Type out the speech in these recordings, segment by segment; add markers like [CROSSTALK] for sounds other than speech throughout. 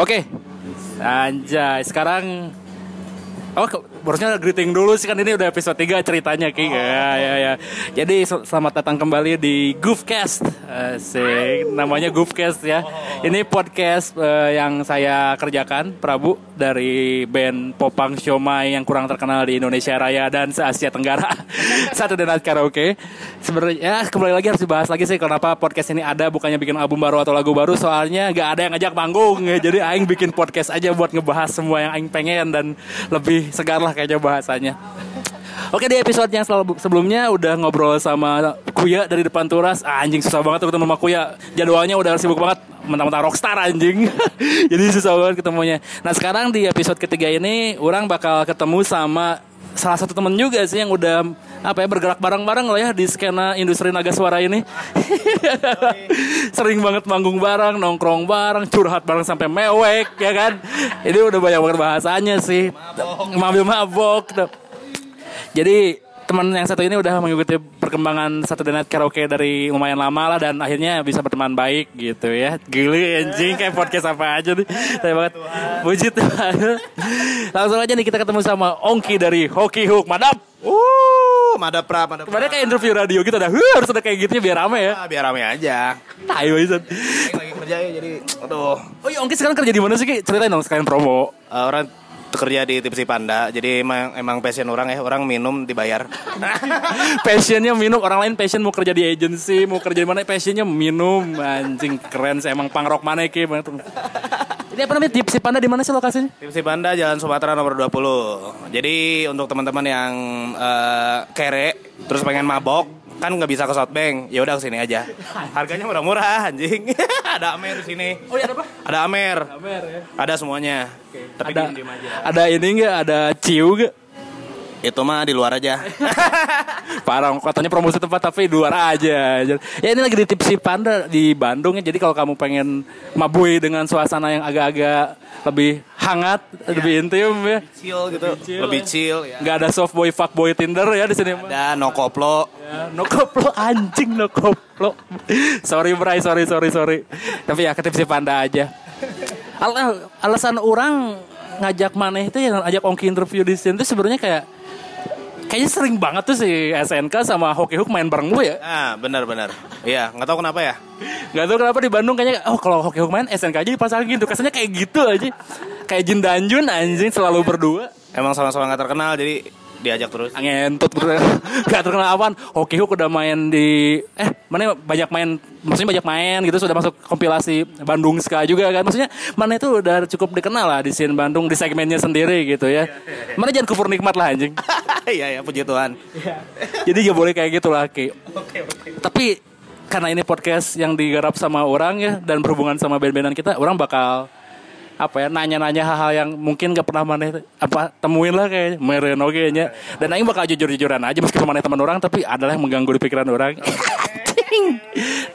Oke. Anjay, sekarang Oh, harusnya greeting dulu sih kan ini udah episode 3 ceritanya Ki. Ya, ya, ya. Jadi sel- selamat datang kembali di Goofcast. Asik. Namanya Goofcast ya. Ini podcast eh, yang saya kerjakan Prabu dari band Popang Siomay yang kurang terkenal di Indonesia Raya dan se Asia Tenggara. [LAUGHS] Satu dan karaoke. Sebenarnya ya, kembali lagi harus dibahas lagi sih kenapa podcast ini ada bukannya bikin album baru atau lagu baru soalnya gak ada yang ngajak manggung ya. [LAUGHS] Jadi aing bikin podcast aja buat ngebahas semua yang aing pengen dan lebih segar lah kayaknya bahasanya. Oke di episode yang selalu- sebelumnya udah ngobrol sama Kuya dari depan Turas ah, Anjing susah banget ketemu sama Kuya Jadwalnya udah sibuk banget Mentang-mentang rockstar anjing [LAUGHS] Jadi susah banget ketemunya Nah sekarang di episode ketiga ini Orang bakal ketemu sama Salah satu temen juga sih yang udah apa ya bergerak bareng-bareng lah ya di skena industri naga suara ini. [LAUGHS] Sering banget manggung bareng, nongkrong bareng, curhat bareng sampai mewek ya kan. Ini udah banyak banget bahasanya sih. Mabok mabok. Jadi teman yang satu ini udah mengikuti perkembangan satu Night Karaoke dari lumayan lama lah dan akhirnya bisa berteman baik gitu ya. Gili anjing kayak podcast apa aja nih. Saya banget. Puji Tuhan. Langsung aja nih kita ketemu sama Ongki dari Hoki Hook. Madap. Uh, madap pra, madap. Kemarin kayak interview radio gitu dah. Huh, harus ada kayak gitu biar rame ya. Ah, biar rame aja. Tai banget. Lagi kerja ya, jadi aduh. Oh iya Ongki sekarang kerja di mana sih Ki? Ceritain dong sekalian promo. Eh, orang kerja di Tipsi Panda, jadi emang, emang passion orang ya, orang minum dibayar. [LAUGHS] Passionnya minum, orang lain passion mau kerja di agency, mau kerja di mana passionnya minum. Anjing keren sih emang punk rock mana Ki. Ini apa namanya? Tipsi Panda di mana sih lokasinya? Tipsi Panda Jalan Sumatera nomor 20. Jadi untuk teman-teman yang eh, kere terus pengen mabok kan nggak bisa ke Southbank, ya udah ke sini aja. Harganya murah-murah anjing. [LAUGHS] ada Amer di sini. Oh iya ada apa? Ada Amer. Amer ya. Ada semuanya. Tapi ada, diem-diem aja. ada ini enggak? Ada ciu enggak? Itu mah di luar aja. [LAUGHS] Parah, katanya promosi tempat tapi di luar aja. Ya ini lagi di Tipsi Panda di Bandung ya. Jadi kalau kamu pengen mabui dengan suasana yang agak-agak lebih hangat, lebih intim ya. chill gitu. chill, Lebih ya. chill ya. Nggak ada soft boy fuck boy Tinder ya di sini. Ada no koplo. Ya, no koplo anjing no koplo. sorry Bray, sorry sorry sorry. Tapi ya ke Tipsi Panda aja. Al- alasan orang ngajak maneh itu yang ngajak Ongki interview di sini tuh sebenarnya kayak kayaknya sering banget tuh si SNK sama Hoki Hook main bareng gue ya. Ah, benar-benar. Iya, nggak tahu kenapa ya. Gak tau kenapa di Bandung kayaknya oh kalau Hoki Hook main SNK aja dipasang gitu. Kesannya kayak gitu aja. Kayak Jin dan Jun anjing selalu berdua. Emang sama-sama nggak terkenal, jadi diajak terus. Ngentut berdua. [LAUGHS] Gak terkenal apaan. Hoki Hook udah main di eh mana banyak main maksudnya banyak main gitu sudah masuk kompilasi Bandung Ska juga kan. Maksudnya mana itu udah cukup dikenal lah di scene Bandung di segmennya sendiri gitu ya. Mana jangan kufur nikmat lah anjing. [LAUGHS] Iya ya, puji Tuhan. Jadi gak boleh kayak gitu lah Ki. Tapi karena ini podcast yang digarap sama orang ya dan berhubungan sama band-bandan kita, orang bakal apa ya nanya-nanya hal-hal yang mungkin gak pernah mana apa temuin lah kayaknya meren oke nya dan aing bakal jujur-jujuran aja meskipun mana teman orang tapi adalah yang mengganggu di pikiran orang.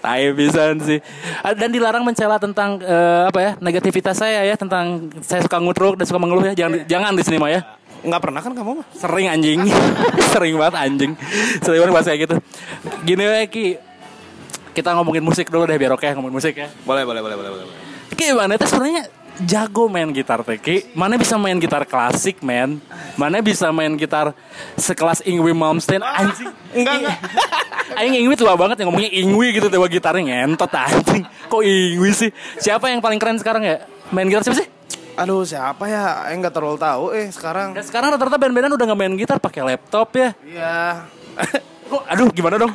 Tai pisan sih. Ah, Dan dilarang mencela tentang eh, Apa ya Negativitas saya ya Tentang Saya suka ngutruk Dan suka mengeluh ya. Jangan jangan di sini mah ya. Nggak pernah kan kamu mah? Sering anjing. [LAUGHS] Sering banget anjing. Sering banget bahasa kayak gitu. Gini ya Ki. Kita ngomongin musik dulu deh biar oke ngomongin musik ya. Boleh, boleh, boleh, boleh, boleh. Ki mana itu sebenarnya jago main gitar teh Ki Mana bisa main gitar klasik men? Mana bisa main gitar sekelas Ingwi Malmsteen? Anjing. Enggak, enggak. Aing Ingwi tua banget yang ngomongnya Ingwi gitu dewa gitarnya ngentot anjing. Kok Ingwi sih? Siapa yang paling keren sekarang ya? Main gitar siapa sih? Aduh, siapa ya? Aing nggak terlalu tahu eh sekarang. Dan sekarang rata-rata band-bandan udah nggak main gitar pakai laptop ya. Iya. Kok, aduh gimana dong?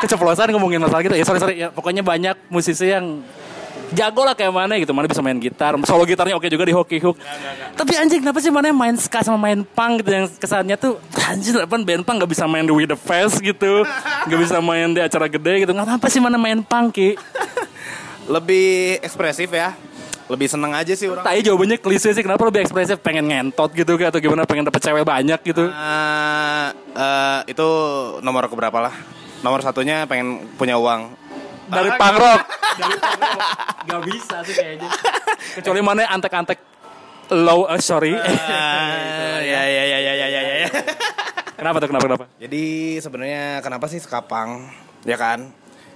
Keceplosan ngomongin masalah gitu ya sorry sorry. Ya pokoknya banyak musisi yang jago lah kayak mana gitu. Mana bisa main gitar. Solo gitarnya oke juga di hoki hook. Tapi anjing kenapa sih mana main ska sama main punk gitu? Yang kesannya tuh anjing apa band punk nggak bisa main di We The Fest gitu. Nggak bisa main di acara gede gitu. Nggak apa sih mana main punk ki. Lebih ekspresif ya. Lebih seneng aja sih orang. tapi jawabannya klise sih kenapa lebih ekspresif? Pengen ngentot gitu kan atau gimana? Pengen dapet cewek banyak gitu? Eh, eh, itu nomor keberapa lah? Nomor satunya pengen punya uang. Dari punk rock [LAUGHS] dari punk rock nggak bisa sih kayaknya kecuali mana antek-antek low eh, sorry Ah, [LAUGHS] ya ya ya ya ya ya ya. kenapa tuh kenapa kenapa Jadi sebenarnya kenapa sih sekapang? Ya kan?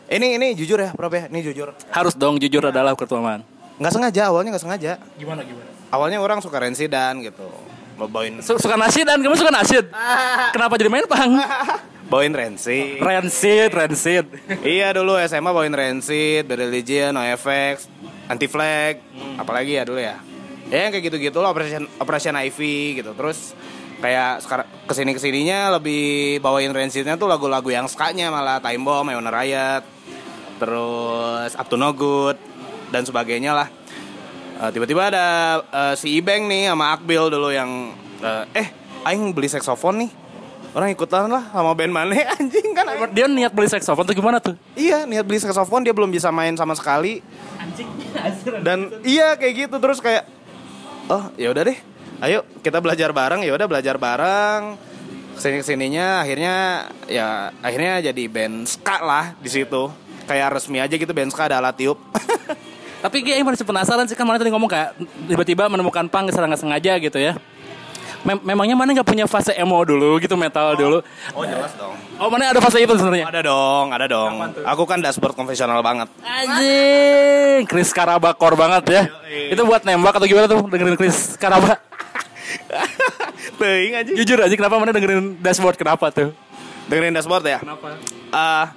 Ini ini jujur ya, Prof ya. Ini jujur. harus dong jujur adalah ketuaman nggak sengaja awalnya nggak sengaja. Gimana gimana? Awalnya orang suka Rensidan gitu. Bawain Su- suka nasid dan kamu suka nasid. Kenapa jadi main pang? [LAUGHS] bawain Rensi. Rancid, rancid. iya dulu SMA bawain Rancid, Bad Religion, NoFX, Anti Flag, apalagi ya dulu ya. Ya yang kayak gitu-gitu loh Operation Operation Ivy gitu. Terus kayak sekarang ke sini ke sininya lebih bawain Rancidnya tuh lagu-lagu yang skanya malah Time Bomb, Iona Riot, terus Up to No Good dan sebagainya lah. Eh, tiba-tiba ada eh, si Ibeng nih sama Akbil dulu yang eh, eh aing beli saksofon nih. Orang ikutan lah sama band mana [LAUGHS] anjing kan aing Dia niat beli saxophone tuh gimana tuh? Iya niat beli saksofon dia belum bisa main sama sekali Anjing. [LAUGHS] dan iya kayak gitu terus kayak oh ya udah deh ayo kita belajar bareng ya udah belajar bareng ke sini ke sininya akhirnya ya akhirnya jadi band ska lah di situ kayak resmi aja gitu band ska ada alat tiup [LAUGHS] Tapi gue masih penasaran sih kan mana tadi ngomong kayak tiba-tiba menemukan pang secara nggak sengaja gitu ya. Mem- memangnya mana nggak punya fase emo dulu gitu metal dulu? oh jelas dong Oh mana ada fase itu sebenarnya? ada dong ada dong aku kan dashboard konvensional banget Anjing, Chris Karabakor banget ya. Itu buat nembak atau gimana tuh dengerin Chris Karaba? [LAUGHS] Teuing aja Jujur aja kenapa mana dengerin dashboard kenapa tuh? dengerin dashboard ya Kenapa? ah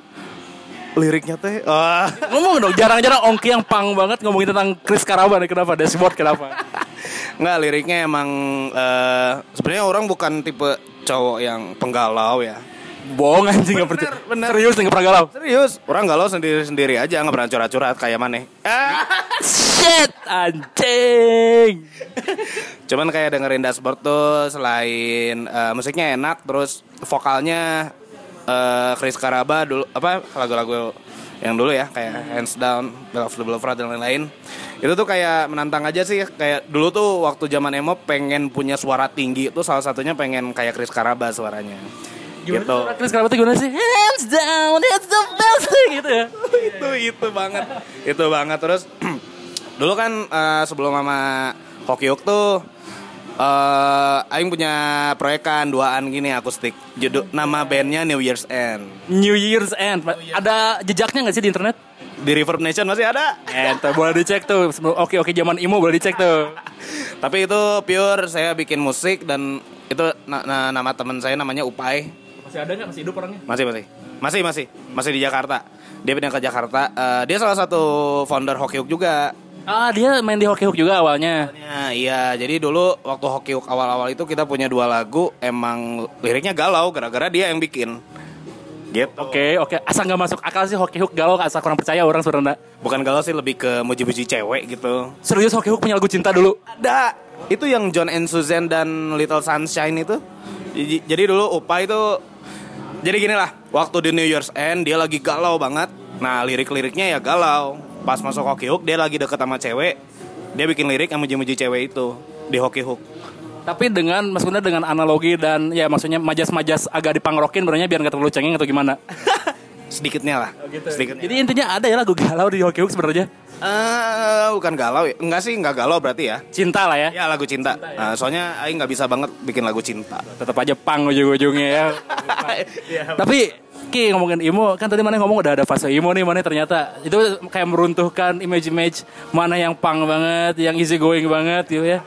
liriknya teh ah [LAUGHS] Ngomong dong, jarang-jarang Ongki yang pang banget ngomongin tentang Chris Karaba nih kenapa? Dashboard kenapa? Nggak, liriknya emang eh, sebenarnya orang bukan tipe cowok yang penggalau ya. Bohong anjing nggak percaya. bener. Serius nggak pernah galau. Serius, orang galau sendiri-sendiri aja nggak pernah curhat-curhat kayak mana. Ah. Shit, anjing. Cuman kayak dengerin dashboard tuh selain eh, musiknya enak, terus vokalnya eh, Chris Karaba dulu apa lagu-lagu yang dulu ya kayak Hands Down, Bell of the Boulevard dan lain-lain. Itu tuh kayak menantang aja sih kayak dulu tuh waktu zaman emo pengen punya suara tinggi itu salah satunya pengen kayak Chris Karaba suaranya. Gimana gitu. sih Chris Karaba tuh gimana sih? Hands down, it's the best thing [LAUGHS] gitu ya. [LAUGHS] itu itu banget itu banget terus [CLEARS THROAT] dulu kan eh, sebelum sama Hokiuk tuh eh Aing punya proyekan duaan gini akustik judul nama bandnya New Year's End New Year's End. Ada jejaknya nggak sih di internet? di Reverb Nation masih ada Ente boleh dicek tuh. Oke oke zaman imo boleh dicek tuh. [LAUGHS] tapi itu pure saya bikin musik dan itu na- na- nama teman saya namanya Upai Masih ada nggak? Masih hidup orangnya? masih masih masih masih masih di Jakarta dia pindah ke Jakarta Eh, dia salah satu founder Hokiuk juga Ah dia main di Hoki Hook juga awalnya. Ya, iya, jadi dulu waktu Hoki Hook awal-awal itu kita punya dua lagu emang liriknya galau gara-gara dia yang bikin. Gitu. Oke oke. Asal nggak masuk akal sih Hoki Hook galau asal kurang percaya orang sebenarnya. Bukan galau sih lebih ke muji-muji cewek gitu. Serius Hoki Hook punya lagu cinta dulu. Ada. Itu yang John and Susan dan Little Sunshine itu. Jadi, jadi dulu Upa itu jadi gini lah, waktu di New Year's End dia lagi galau banget. Nah, lirik-liriknya ya galau. Pas masuk Hoki Hook dia lagi deket sama cewek. Dia bikin lirik yang muji-muji cewek itu di Hoki Hook. Tapi dengan maksudnya dengan analogi dan ya maksudnya majas-majas agak dipangrokin sebenarnya biar nggak terlalu cengeng atau gimana. [LAUGHS] Sedikitnya lah. Sedikitnya. Jadi intinya ada ya lagu galau di Hoki Hook sebenarnya. Eh, bukan galau ya? Enggak sih, enggak galau berarti ya. Cinta lah ya. Ya lagu cinta. Nah, soalnya Aing nggak bisa banget bikin lagu cinta. Tetap aja pang ujung-ujungnya ya. [LAUGHS] Tapi Ki ngomongin emo kan tadi mana ngomong udah ada fase emo nih mana ternyata itu kayak meruntuhkan image-image mana yang pang banget, yang easy going banget gitu ya.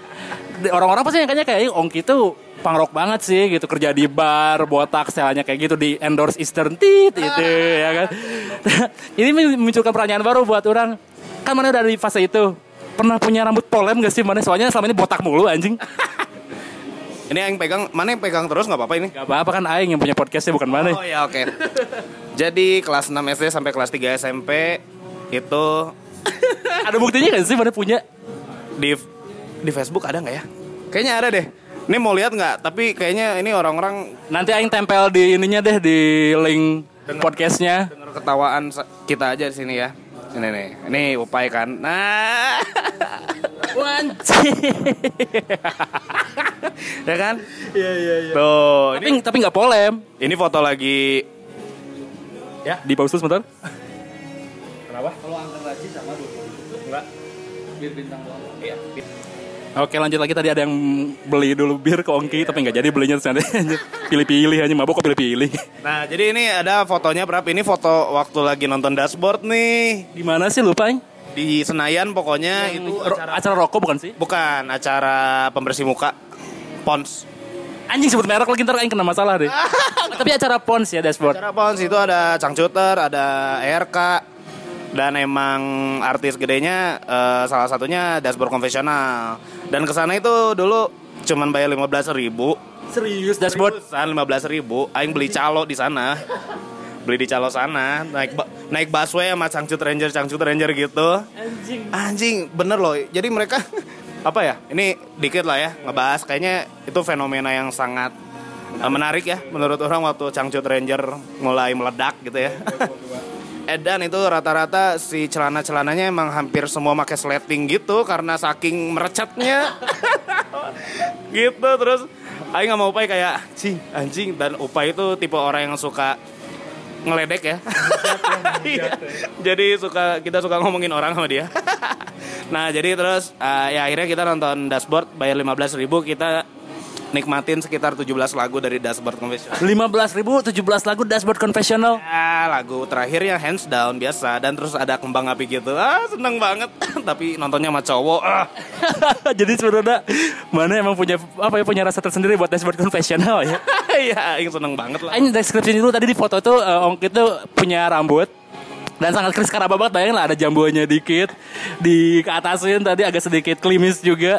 Orang-orang pasti nyangkanya kayak Ongki tuh punk rock banget sih gitu kerja di bar botak setelahnya kayak gitu di endorse Eastern Tit itu ya kan. [LAUGHS] Ini memunculkan pertanyaan baru buat orang. Kan mana udah di fase itu pernah punya rambut polem gak sih mana soalnya selama ini botak mulu anjing. Ini Aing pegang, mana yang pegang terus nggak apa-apa ini? Gak apa-apa kan Aing yang punya podcastnya bukan mana. Oh ya oke. Jadi kelas 6 SD sampai kelas 3 SMP itu [LAUGHS] Ada buktinya gak sih mana punya? di di Facebook ada nggak ya? Kayaknya ada deh. Ini mau lihat nggak? Tapi kayaknya ini orang-orang Nanti Aing tempel di ininya deh di link podcastnya. denger ketawaan kita aja di sini ya. Ini nih, ini upai kan. Nah, Wanci. [LAUGHS] ya kan? Iya iya iya. Tuh, Tapi ini, tapi nggak polem. ini foto lagi Ya di pause dulu sebentar. Kenapa? Kalau angka gaji sama dua Enggak. bir bintang Iya. Oke lanjut lagi tadi ada yang beli dulu bir ke Ongki tapi nggak jadi belinya terus pilih-pilih hanya mabok kok pilih-pilih. Nah, jadi ini ada fotonya berapa? Ini foto waktu lagi nonton dashboard nih. Di mana sih lupa Aing? di Senayan pokoknya itu Ro- acara acara rokok bukan sih? bukan acara pembersih muka Pons. Anjing sebut merek lagi ntar aing kena masalah deh. [LAUGHS] Tapi acara Pons ya dashboard. Acara Pons itu ada Cangcuter, ada RK dan emang artis gedenya eh, salah satunya dashboard konvensional. Dan ke sana itu dulu cuman bayar 15.000 ribu. Serius dashboard. Seriusan 15.000 ribu. Aing beli calo di sana. Beli di calo sana, naik ba- naik busway sama Cangcut Ranger, Cangcut Ranger gitu. Anjing. Anjing, bener loh. Jadi mereka [LAUGHS] apa ya? Ini dikit lah ya ngebahas. Kayaknya itu fenomena yang sangat eh, menarik ya menurut orang waktu Cangcut Ranger mulai meledak gitu ya. [LAUGHS] Edan itu rata-rata si celana-celananya emang hampir semua pakai sleting gitu karena saking merecatnya. [LAUGHS] gitu terus Aing nggak mau Upai kayak anjing anjing dan Upai itu tipe orang yang suka ngeledek ya. Iya. [LAUGHS] jadi suka kita suka ngomongin orang sama dia. [LAUGHS] nah, jadi terus eh, ya akhirnya kita nonton dashboard bayar 15.000 ribu kita nikmatin sekitar 17 lagu dari dashboard conventional. 15 ribu 17 lagu dashboard confessional. Ya, lagu terakhirnya hands down biasa dan terus ada kembang api gitu. Ah, seneng banget. [COUGHS] Tapi nontonnya sama cowok. Ah. [LAUGHS] Jadi sebenarnya mana emang punya apa ya punya rasa tersendiri buat dashboard confessional ya. [LAUGHS] Iya, yang seneng banget lah. Aing deskripsi dulu tadi di foto tuh eh, Ongkit tuh punya rambut dan sangat Chris Karaba banget bayangin lah ada jambuannya dikit di keatasin tadi agak sedikit klimis juga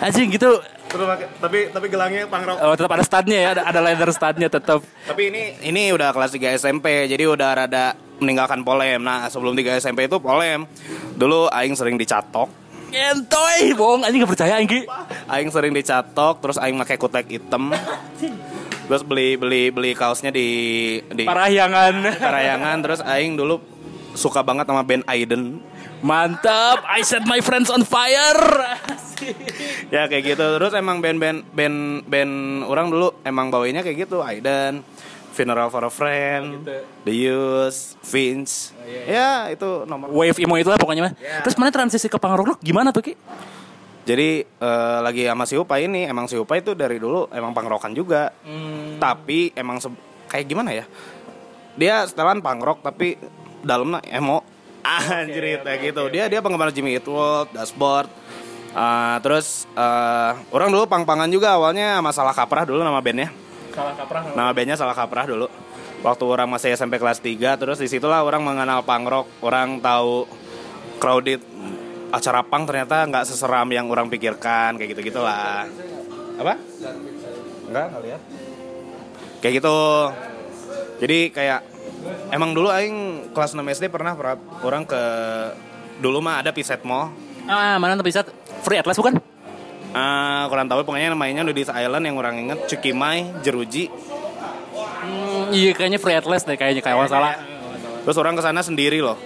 anjing gitu tapi tapi gelangnya pangrok. oh, tetap ada studnya ya ada, ada leather studnya tetap Tapi ini ini udah kelas 3 SMP, jadi udah rada meninggalkan polem. Nah, sebelum 3 SMP itu polem. Dulu aing sering dicatok. Entoy, bohong anjing gak percaya Anggi. Aing sering dicatok, terus aing pakai kutek hitam. Terus beli beli beli kaosnya di di Parahyangan. Parayangan terus aing dulu suka banget sama band Aiden. Mantap, I set my friends on fire. [LAUGHS] Ya kayak gitu. Terus emang band-band band band orang dulu emang bawainya kayak gitu. Aiden, Funeral for a Friend, The Used, Vince. Ya, itu nomor Wave emo itu lah pokoknya mah. Terus mana transisi ke punk rock gimana tuh Ki? Jadi eh, lagi sama si Upa ini emang si Upa itu dari dulu emang pangrokan juga. Tapi emang kayak gimana ya? Dia setelan pangrok tapi dalamnya emo. [LAUGHS] Anjir kayak gitu. Dia dia penggemar Jimmy Eat World, Dashboard. Ah, terus eh, orang dulu pang-pangan juga awalnya sama Salah Kaprah dulu nama bandnya. Salah kaprah. Nama bandnya Salah Kaprah dulu. Waktu orang masih SMP kelas 3 terus di situlah orang mengenal punk rock. Orang tahu crowded acara punk ternyata nggak seseram yang orang pikirkan kayak gitu gitulah. Apa? Enggak, enggak lihat. Kayak gitu. Jadi kayak emang dulu aing kelas 6 SD pernah pernah orang ke dulu mah ada Piset Mall. Ah, mana tuh bisa Free Atlas bukan? Ah, kurang tahu pokoknya namanya Nudis Island yang orang inget Cukimai, Jeruji. Hmm, iya kayaknya Free Atlas deh kayaknya kayak salah. Terus orang ke sana sendiri loh.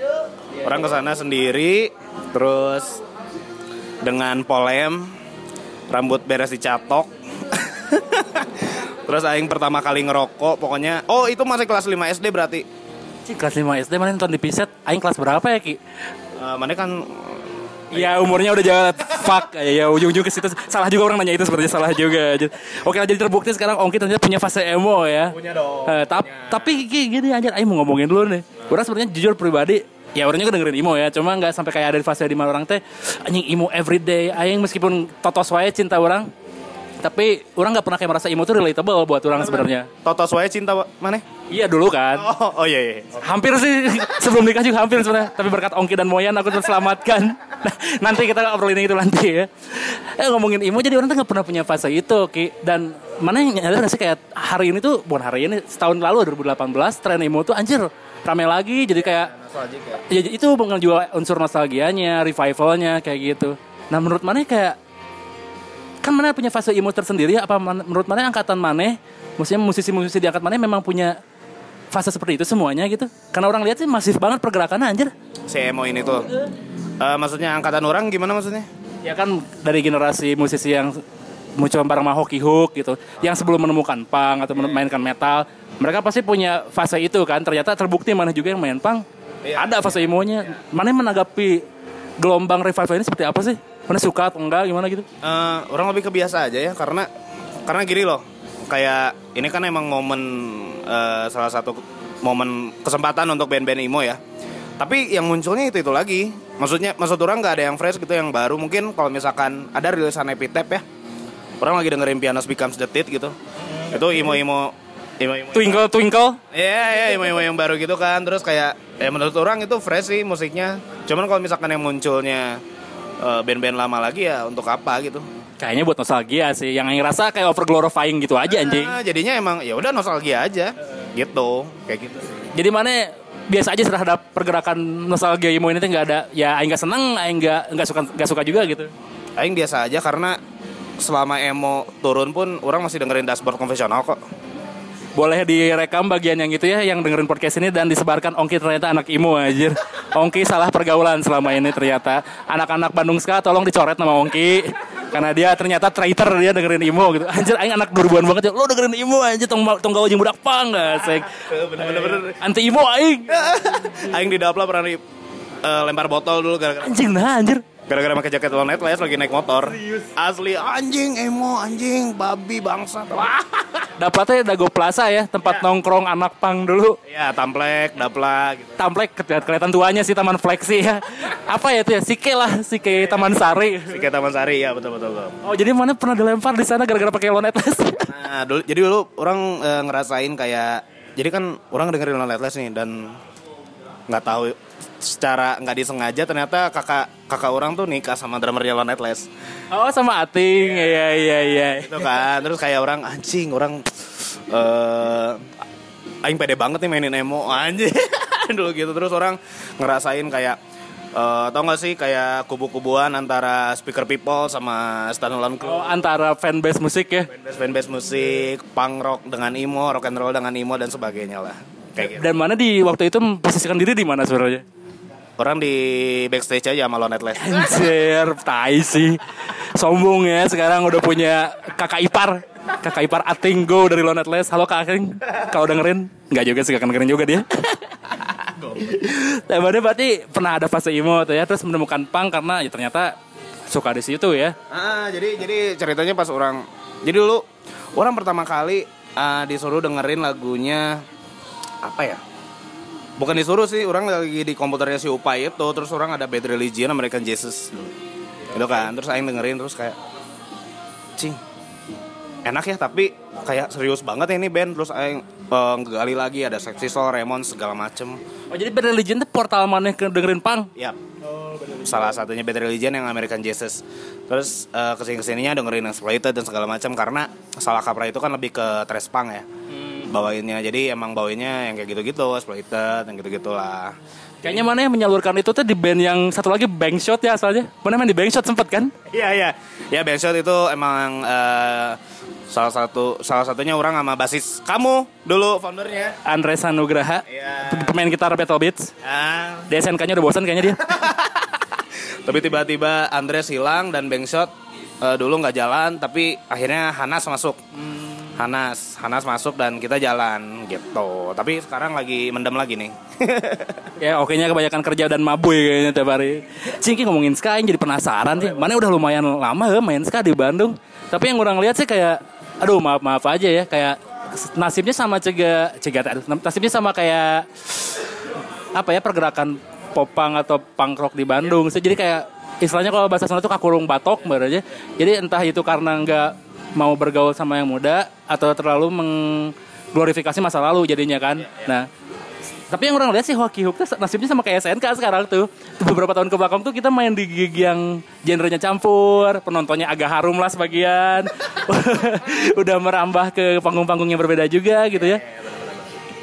Orang ke sana sendiri terus dengan polem rambut beres dicatok. [LAUGHS] terus aing pertama kali ngerokok pokoknya oh itu masih kelas 5 SD berarti. Cik, kelas 5 SD mana nonton di Piset? Aing kelas berapa ya Ki? Eh, mana kan Ya umurnya udah jalan fuck ya ujung-ujung ke situ salah juga orang nanya itu sebenarnya salah juga. Oke jadi terbukti sekarang Ongki ternyata punya fase emo ya. Punya dong. Eh, tap- tapi Ki, gini aja, Aing mau ngomongin dulu nih. Orang sebenarnya jujur pribadi Ya orangnya kan dengerin emo ya, cuma nggak sampai kayak ada di fase di mana orang teh anjing emo everyday. Aing meskipun totos wae cinta orang, tapi orang nggak pernah kayak merasa emo tuh relatable buat orang sebenarnya. Toto Swaya cinta mana? Iya dulu kan. Oh, oh iya iya. Hampir sih [LAUGHS] sebelum nikah juga hampir sebenarnya. Tapi berkat Ongki dan Moyan aku terselamatkan. Nah, [LAUGHS] nanti kita obrolin itu nanti ya. Eh ngomongin emo jadi orang tuh nggak pernah punya fase itu Ki. Dan mana yang nyadar sih kayak hari ini tuh bukan hari ini setahun lalu 2018 tren emo tuh anjir rame lagi jadi kayak ya itu juga unsur nostalgianya, revivalnya kayak gitu. Nah menurut mana kayak kan mana punya fase emo tersendiri? Apa mana- menurut mana angkatan mana maksudnya musisi-musisi di angkat mana memang punya fase seperti itu semuanya gitu? Karena orang lihat sih masif banget pergerakannya anjir. Si emo ini tuh. Eh, maksudnya angkatan orang gimana maksudnya? ya kan dari generasi musisi yang muncul bareng sama hoki hook gitu yang sebelum menemukan punk atau memainkan metal mereka pasti punya fase itu kan. Ternyata terbukti mana juga yang main punk. Ada fase emo-nya. Mana yang menanggapi gelombang revival ini seperti apa sih mana suka atau enggak gimana gitu Eh, orang lebih kebiasa aja ya karena karena gini loh kayak ini kan emang momen eh, salah satu momen kesempatan untuk band-band emo ya Tapi yang munculnya itu itu lagi. Maksudnya maksud orang nggak ada yang fresh gitu yang baru. Mungkin kalau misalkan ada rilisan Epitap ya. Orang lagi dengerin Pianos Becomes the Tit gitu. Itu imo-imo imo-imo. Twinkle Twinkle. Iya, iya, imo-imo yang baru gitu kan. Terus kayak ya menurut orang itu fresh sih musiknya. Cuman kalau misalkan yang munculnya band-band lama lagi ya untuk apa gitu. Kayaknya buat nostalgia sih. Yang ngerasa kayak over glorifying gitu aja anjing. Nah, jadinya emang ya udah nostalgia aja. Gitu, kayak gitu sih. Jadi mana biasa aja terhadap pergerakan nostalgia emo ini tuh nggak ada ya aing nggak seneng aing nggak nggak suka nggak suka juga gitu Aing biasa aja karena selama emo turun pun orang masih dengerin dashboard konvensional kok. Boleh direkam bagian yang itu ya yang dengerin podcast ini dan disebarkan Ongki ternyata anak emo anjir. Ongki salah pergaulan selama ini ternyata. Anak-anak Bandung ska tolong dicoret nama Ongki. Karena dia ternyata traitor dia dengerin emo gitu. Anjir aing anak 2000-an banget ya. Lo dengerin emo anjir tong tong gawe jeung budak pang asik. Bener-bener. anti emo aing. Aing di dapla pernah di eh, lempar botol dulu gara-gara anjing nah anjir gara-gara pakai jaket low les lagi naik motor. Asli anjing emo anjing babi bangsa. Wah. [LAUGHS] dapatnya Dago Plaza ya tempat nongkrong anak pang dulu Ya tamplek, dapla gitu. Tamplek kelihat- kelihatan tuanya sih Taman Fleksi ya. Apa ya itu ya? Sike lah, Sike Taman Sari. Sike Taman Sari ya betul betul. betul. Oh, jadi mana pernah dilempar di sana gara-gara pakai lonet les? Nah, dulu, jadi dulu orang eh, ngerasain kayak jadi kan orang dengerin low les nih dan nggak tahu secara nggak disengaja ternyata kakak kakak orang tuh nikah sama drummernya Lonet Les oh, sama Ating. Iya, iya, iya. itu kan. Terus kayak orang anjing orang eh aing pede banget nih mainin emo. Anjing. [LAUGHS] Dulu gitu. Terus orang ngerasain kayak eh tau gak sih kayak kubu-kubuan antara speaker people sama stand alone crew. Oh, antara fanbase musik ya. fanbase fanbase musik punk rock dengan emo rock and roll dengan emo dan sebagainya lah. Kayak gitu. Dan mana di waktu itu memposisikan diri di mana sebenarnya? Orang di backstage aja sama Lonet Les Anjir, tai sih. Sombong ya, sekarang udah punya kakak ipar. Kakak ipar Ating Go dari Lonet Les. Halo Kak Ating, kalau dengerin. Nggak juga sih, gak dengerin juga dia. Tapi berarti pernah ada fase emo tuh ya, terus menemukan punk karena ya ternyata suka di situ ya. Ah, jadi jadi ceritanya pas orang jadi dulu orang pertama kali ah, disuruh dengerin lagunya apa ya? Bukan disuruh sih, orang lagi di komputernya si Upai itu, terus orang ada Bad Religion American Jesus. Gitu kan. Terus aing dengerin terus kayak cing. Enak ya tapi kayak serius banget ya ini band terus aing eh, ngegali lagi ada Sexy Soul, Raymond segala macem Oh jadi Bad Religion tuh portal mana ke dengerin punk? Yap. Salah satunya Bad Religion yang American Jesus. Terus uh, ke sini ke sininya dengerin Exploited dan segala macam karena salah kaprah itu kan lebih ke thrash punk ya. Bawainnya jadi emang bawainnya yang kayak gitu-gitu, Exploited yang gitu-gitulah. Kayaknya mana yang menyalurkan itu tuh di band yang satu lagi Bangshot ya asalnya. Mana main di Bangshot sempet kan? Iya iya. Ya Bandshot itu emang eh, salah satu salah satunya orang sama basis kamu dulu foundernya. Andres Sanugraha, Iya. pemain gitar Battle Beats. Ah, Di SNK-nya udah bosan kayaknya dia. [LAUGHS] tapi tiba-tiba Andres hilang dan Bangshot eh, dulu nggak jalan tapi akhirnya Hanas masuk. Hanas, Hanas masuk dan kita jalan gitu. Tapi sekarang lagi mendem lagi nih. [LAUGHS] ya oke nya kebanyakan kerja dan mabuy kayaknya tiap hari. Cingki ngomongin ska jadi penasaran sih. Mana udah lumayan lama ya main ska di Bandung. Tapi yang orang lihat sih kayak aduh maaf maaf aja ya kayak nasibnya sama cega cega nasibnya sama kayak apa ya pergerakan popang atau punk rock di Bandung. Jadi kayak istilahnya kalau bahasa sana tuh kakurung batok aja. Jadi entah itu karena nggak mau bergaul sama yang muda atau terlalu mengglorifikasi masa lalu jadinya kan. Nah, tapi yang orang lihat sih hoki hook nasibnya sama kayak SNK sekarang tuh. Tuh Beberapa tahun ke belakang tuh kita main di gig yang genrenya campur, penontonnya agak harum lah sebagian. [LAUGHS] Udah merambah ke panggung-panggung yang berbeda juga gitu ya.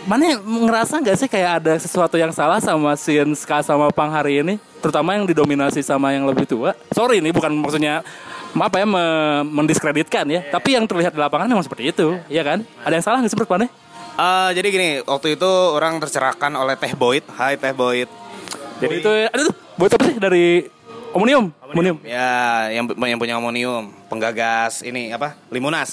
Mana ngerasa nggak sih kayak ada sesuatu yang salah sama scene ska sama pang hari ini? Terutama yang didominasi sama yang lebih tua. Sorry ini bukan maksudnya apa ya me- mendiskreditkan ya. Tapi yang terlihat di lapangan memang seperti itu, ya kan? Ada yang salah nggak sih menurut Pane? Eh, jadi gini, waktu itu orang tercerahkan oleh Teh Boyd. Hai Teh Boyd. Jadi itu aduh buat apa sih dari Omnium? Omnium. Ya, yang yang punya amonium, penggagas ini apa? Limunas.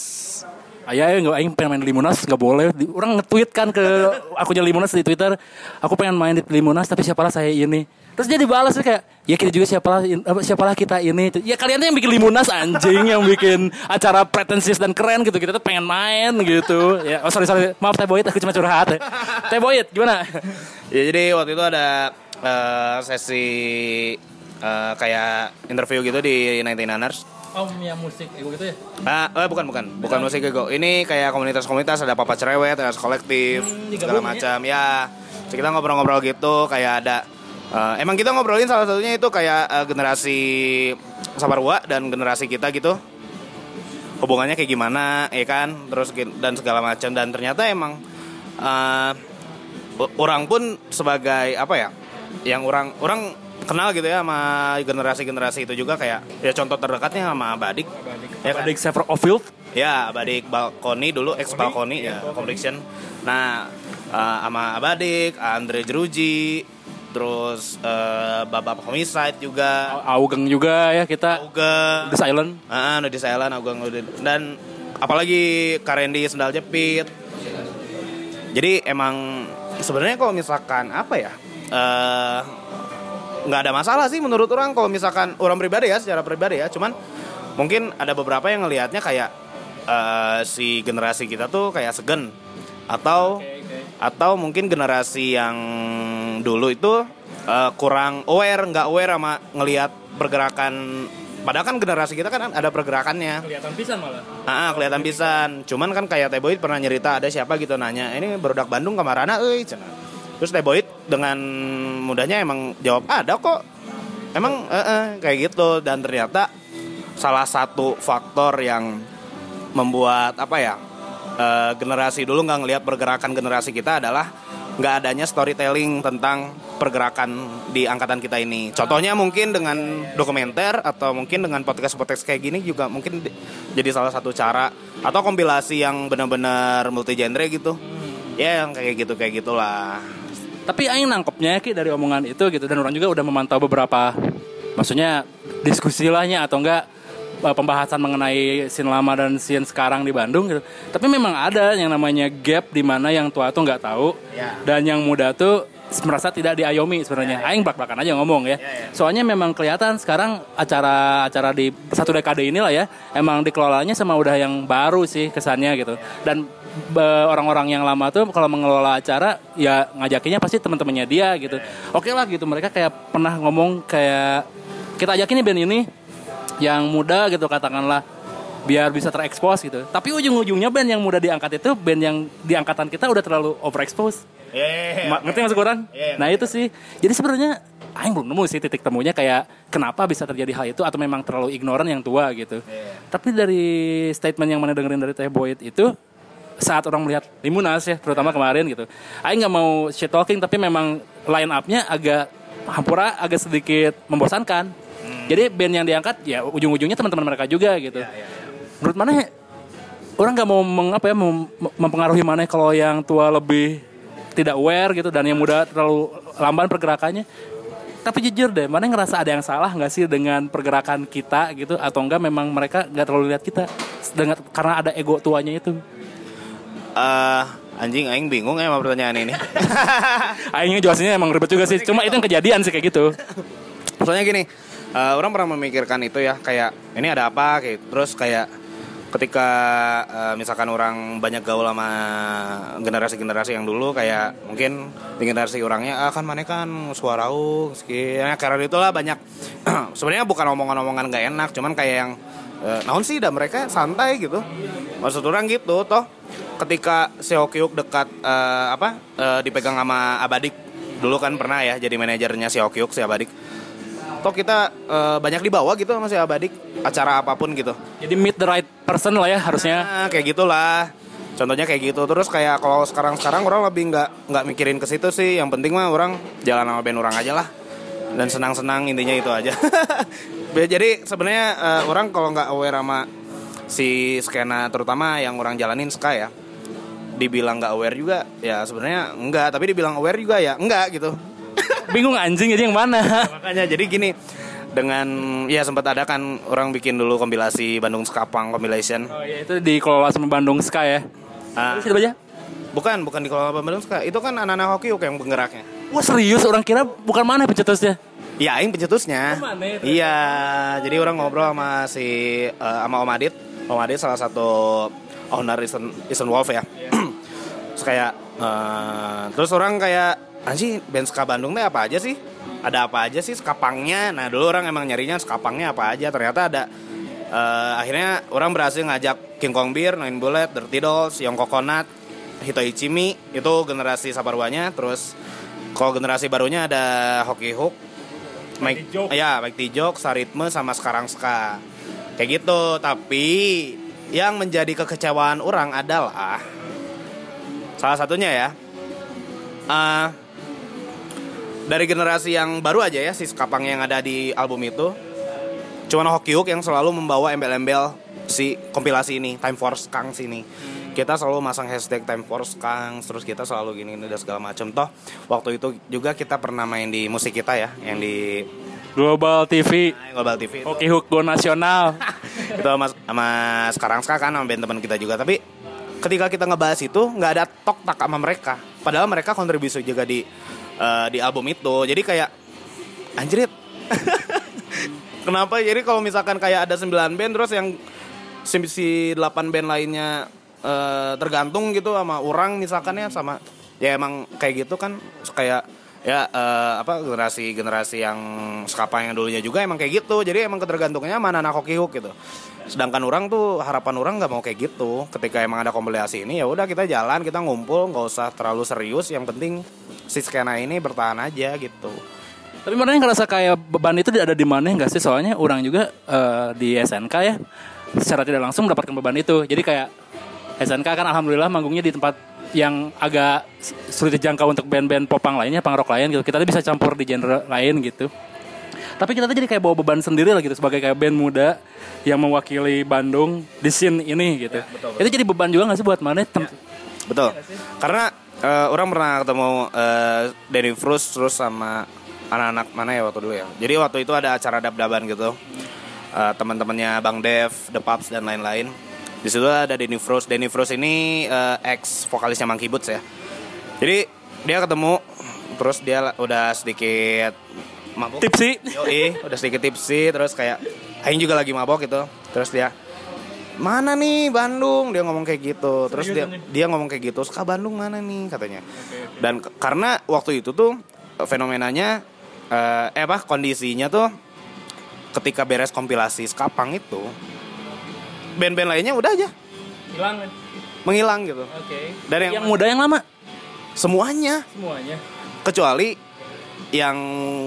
Ayah ya nggak aing pengen main di Limunas nggak boleh. Di- Orang nge-tweet kan ke [LAUGHS] akunnya Limunas di Twitter. Aku pengen main di Limunas tapi siapalah saya ini. Terus dia dibalas kayak ya kita juga siapalah apa, siapalah kita ini. Ya kalian tuh yang bikin Limunas anjing yang bikin acara pretensius dan keren gitu. Kita tuh pengen main gitu. Ya oh sorry sorry maaf Teh Boyd aku cuma curhat. Teh Boyd gimana? Ya jadi waktu itu ada eh, sesi eh, kayak interview gitu di 99ers. Oh, yang musik ego gitu ya? Ah, eh, bukan bukan, bukan musik ego. Ini kayak komunitas-komunitas ada papa cerewet, ada kolektif, Hmm, segala ya? macam. Ya, kita ngobrol-ngobrol gitu, kayak ada. Eh, emang kita ngobrolin salah satunya itu kayak eh, generasi Saparwa dan generasi kita gitu. Hubungannya kayak gimana, ya kan? Terus dan segala macam. Dan ternyata emang o- orang pun sebagai apa ya? Yang orang orang kenal gitu ya sama generasi-generasi itu juga kayak ya contoh terdekatnya sama Badik. Ya kan? Adik Sever Ofield. Ya, Abadik Balkoni dulu, ex Balkoni ya, Conviction. Nah, eh, sama Abadik, Andre Jeruji, terus eh, Babak Homicide juga, Augeng juga ya kita. Auga, The Silent. ah, Nudi Island, Augeng Nudi- dan apalagi Karendi Sendal Jepit. Jadi emang sebenarnya kalau misalkan apa ya? eh nggak ada masalah sih menurut orang kalau misalkan orang pribadi ya secara pribadi ya cuman mungkin ada beberapa yang ngelihatnya kayak eh, si generasi kita tuh kayak segen atau atau mungkin generasi yang dulu itu eh, kurang aware nggak aware sama ngelihat pergerakan padahal kan generasi kita kan ada pergerakannya Kelihatan pisan malah. Ah, kelihatan pisan. Cuman kan kayak Teboyd pernah nyerita ada siapa gitu nanya, ini berudak Bandung kemarana euy cenah. Terus Teboyd dengan mudahnya emang jawab ada kok. Emang eh, eh, kayak gitu dan ternyata salah satu faktor yang membuat apa ya eh, generasi dulu nggak ngelihat pergerakan generasi kita adalah nggak adanya storytelling tentang pergerakan di angkatan kita ini. Contohnya mungkin dengan dokumenter atau mungkin dengan podcast-podcast kayak gini juga mungkin di- jadi salah satu cara atau kompilasi yang benar-benar multi genre gitu. Ya yang kayak gitu kayak gitulah. Tapi aing nangkepnya Ki dari omongan itu gitu dan orang juga udah memantau beberapa maksudnya diskusi lahnya atau enggak pembahasan mengenai scene lama dan scene sekarang di Bandung gitu. Tapi memang ada yang namanya gap di mana yang tua tuh nggak tahu Ya. dan yang muda tuh merasa tidak diayomi sebenarnya. Aing belak-belakan aja ngomong ya. Ya, ya. Soalnya memang kelihatan sekarang acara-acara di satu dekade inilah ya emang dikelolanya sama udah yang baru sih kesannya gitu. Dan be- orang-orang yang lama tuh kalau mengelola acara ya ngajakinnya pasti teman-temannya dia gitu. Oke lah gitu mereka kayak pernah ngomong kayak kita ajakin nih band ini yang muda gitu katakanlah biar bisa terekspos gitu. Tapi ujung-ujungnya band yang muda diangkat itu band yang di angkatan kita udah terlalu overexpose. Ma- ngerti maksud orang? Iya. Nah itu sih. Jadi sebenarnya Aing belum nemu sih titik temunya kayak kenapa bisa terjadi hal itu atau memang terlalu ignoran yang tua gitu. Tapi dari statement yang mana dengerin dari Teh Boyd itu saat orang melihat Limunas ya terutama kemarin gitu. Aing nggak mau shit talking tapi memang line up-nya agak hampura agak sedikit membosankan. Jadi band yang diangkat ya ujung-ujungnya teman-teman mereka juga gitu. Menurut mana orang nggak mau meng, apa ya mem- mempengaruhi mana kalau yang tua lebih tidak aware gitu dan yang muda terlalu lamban pergerakannya. Tapi jujur deh mana ngerasa ada yang salah nggak sih dengan pergerakan kita gitu? Atau enggak memang mereka nggak terlalu lihat kita dengan karena ada ego tuanya itu? Eh, anjing aing bingung ya sama pertanyaan ini. [LAUGHS] akhirnya jelasinnya emang ribet juga sih. Cuma itu yang kejadian sih kayak gitu. Soalnya gini, eh, orang pernah memikirkan itu ya, kayak ini ada apa? Kayak terus kayak ketika eh, misalkan orang banyak gaul sama generasi-generasi yang dulu kayak mungkin generasi orangnya ah kan mana kan suarau sekian karena itulah banyak [CLEARS THROAT] sebenarnya bukan omongan-omongan gak enak cuman kayak yang eh, naon sih dah mereka santai gitu. Maksud orang gitu toh ketika Seokyuk dekat eh, apa eh, dipegang sama Abadik dulu kan pernah ya jadi manajernya Seokyuk si Abadik toh kita eh, banyak dibawa gitu sama si Abadik acara apa pun gitu jadi meet the right person lah ya harusnya Nah, kayak gitulah. Contohnya kayak gitu. Terus kayak kalau sekarang-sekarang orang lebih nggak nggak mikirin ke situ sih. Yang penting mah orang jalan sama band orang aja lah. Dan senang-senang intinya itu aja. [LAUGHS] Jadi sebenarnya eh, orang kalau nggak aware sama si skena terutama yang orang jalanin ska ya. Dibilang nggak aware juga ya sebenarnya enggak, tapi dibilang aware juga ya enggak gitu. Bingung anjing jadi yang mana [LAUGHS] Makanya jadi gini dengan ya sempat ada kan orang bikin dulu kompilasi Bandung Skapang compilation. oh iya itu dikelola sama Bandung Sky ya Ah. Aja Bukan, bukan di Kuala Bandung Ska. Itu kan anak-anak hoki yang penggeraknya. Wah serius orang kira bukan mana pencetusnya Ya, aing pencetusnya. Oh, mana itu? Iya, jadi orang ngobrol sama si eh, sama Om Adit. Om Adit salah satu owner Isen, Isen Wolf ya. Iya. kayak eh, terus orang kayak anjing band ska Bandung teh apa aja sih? Ada apa aja sih skapangnya? Nah dulu orang emang nyarinya skapangnya apa aja. Ternyata ada eh, akhirnya orang berhasil ngajak King Kong Beer, Nine Bullet, Dirty Dolls, Young Coconut, Hito Ichimi itu generasi saparwanya terus kalau generasi barunya ada Hockey Hook Mike, Tijok. ya Mike Tijok, Saritme sama sekarang Ska. Kayak gitu. Tapi yang menjadi kekecewaan orang adalah salah satunya ya. Eh, dari generasi yang baru aja ya si Skapang yang ada di album itu. Cuman Hook yang selalu membawa embel-embel si kompilasi ini Time for Skanks ini kita selalu masang hashtag Time for Skanks terus kita selalu gini gini dan segala macam toh waktu itu juga kita pernah main di musik kita ya yang di Global TV, Global TV Hoki Hook Go Nasional. [LAUGHS] itu sama, sama sekarang sekarang kan sama band teman kita juga. Tapi ketika kita ngebahas itu nggak ada tok tak sama mereka. Padahal mereka kontribusi juga di eh, di album itu. Jadi kayak anjrit [LAUGHS] kenapa? Jadi kalau misalkan kayak ada 9 band terus yang si, si 8 band lainnya eh, tergantung gitu sama orang misalkan ya sama ya emang kayak gitu kan kayak ya eh, apa generasi generasi yang skapa yang dulunya juga emang kayak gitu. Jadi emang ketergantungannya mana anak hoki hook gitu. Sedangkan orang tuh harapan orang nggak mau kayak gitu. Ketika emang ada kompilasi ini ya udah kita jalan kita ngumpul nggak usah terlalu serius. Yang penting si skena ini bertahan aja gitu. Tapi mana yang ngerasa kayak beban itu ada di mana nggak sih? Soalnya orang juga eh, di SNK ya secara tidak langsung mendapatkan beban itu. Jadi kayak SNK kan alhamdulillah manggungnya di tempat yang agak sulit dijangkau untuk band-band popang lainnya, punk rock lain gitu. Kita tuh bisa campur di genre lain gitu. Tapi kita tuh jadi kayak bawa beban sendiri lah gitu sebagai kayak band muda yang mewakili Bandung di scene ini gitu. Itu jadi beban juga gak sih buat mana? Tem- Betul. Karena eh, orang pernah ketemu eh, Denny Frus terus sama anak-anak mana ya waktu dulu ya. Jadi waktu itu ada acara dab-daban gitu. Eh, teman-temannya Bang Dev, The Pups dan lain-lain. Di situ ada Denny Frus. Denny Frus ini eh, ex vokalisnya Monkey Boots ya. Jadi dia ketemu terus dia udah sedikit mabuk. Tipsy. Yoi, udah sedikit tipsy terus kayak Aing juga lagi mabok gitu. Terus dia mana nih Bandung dia ngomong kayak gitu terus dia dia ngomong kayak gitu Ska Bandung mana nih katanya dan karena waktu itu tuh fenomenanya eh, eh apa kondisinya tuh ketika beres kompilasi Skapang itu band-band lainnya udah aja. Hilang. menghilang gitu. Oke. Dan yang- yang muda yang lama? Semuanya. Semuanya. kecuali yang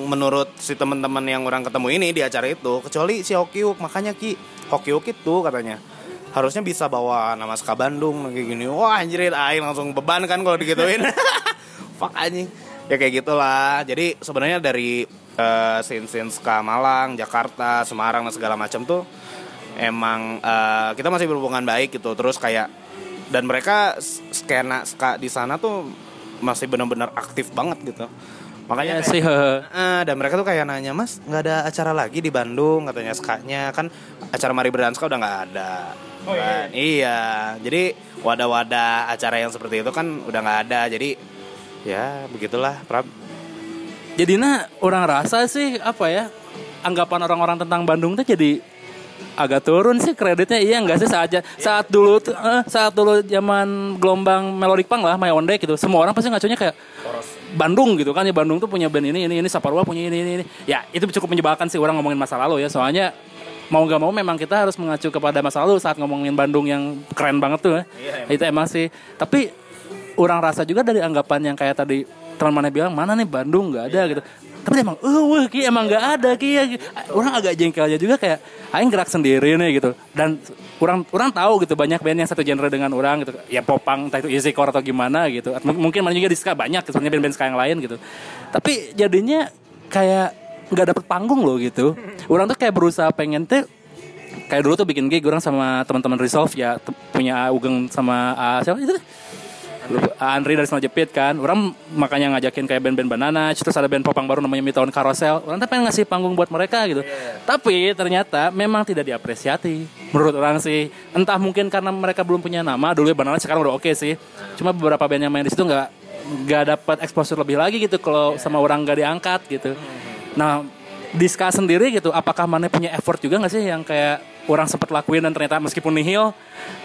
menurut si teman-teman yang orang ketemu ini di acara itu kecuali si Hokiuk makanya Ki Hokiuk itu katanya harusnya bisa bawa nama Ska Bandung kayak gini. Wah anjir aing langsung beban kan kalau digituin. [LAUGHS] [LAUGHS] Fuck anjing. Ya kayak gitulah. Jadi sebenarnya dari eh, scene-scene Ska Malang Jakarta Semarang dan segala macam tuh emang eh, kita masih berhubungan baik gitu. Terus kayak dan mereka skena ska di sana tuh masih benar-benar aktif banget gitu. Makanya Iya kayak- sih. Ah, dan mereka tuh kayak nanya mas nggak ada acara lagi di Bandung? Katanya skanya. Kan acara Mari Berdanska udah nggak ada. Oh, iya, Kan? iya. Jadi wadah-wadah acara yang seperti itu kan udah nggak ada. Jadi ya begitulah Prab. Jadinya orang rasa sih apa ya anggapan orang-orang tentang Bandung tuh jadi agak turun sih kreditnya iya enggak sih? Saat saat dulu eh, saat dulu zaman gelombang melodic punk lah My One Day gitu semua orang pasti ngacunya kayak Bandung gitu kan ya Bandung tuh punya band ini ini ini Saparua punya ini ini ini. Ya itu cukup menyebalkan sih orang ngomongin masa lalu ya soalnya mau nggak mau memang kita harus mengacu kepada masa lalu saat ngomongin Bandung yang keren banget tuh ya. itu emang sih. Tapi orang rasa juga dari anggapan yang kayak tadi teman mana bilang mana nih Bandung nggak ada gitu tapi emang eh wah ki emang nggak ada ki. Ya. orang agak jengkelnya juga kayak aing gerak sendiri nih gitu. Dan orang orang tahu gitu banyak band yang satu genre dengan orang gitu. Ya popang entah itu easy core atau gimana gitu. M- mungkin mana juga di ska banyak gitu, sebenarnya band-band ska yang lain gitu. Tapi jadinya kayak nggak dapet panggung loh gitu. Orang tuh kayak berusaha pengen tuh kayak dulu tuh bikin gig orang sama teman-teman Resolve ya punya Ugeng sama ah, siapa itu Andri dari Snow Jepit kan. Orang makanya ngajakin kayak band-band Banana terus ada band popang baru namanya Mitaun Carousel orang pengen ngasih panggung buat mereka gitu. Tapi ternyata memang tidak diapresiasi. Menurut orang sih entah mungkin karena mereka belum punya nama dulu ya Banana sekarang udah oke sih. Cuma beberapa band yang main di situ nggak nggak dapat exposure lebih lagi gitu kalau sama orang nggak diangkat gitu. Nah di ska sendiri gitu apakah mana punya effort juga nggak sih yang kayak orang sempat lakuin dan ternyata meskipun nihil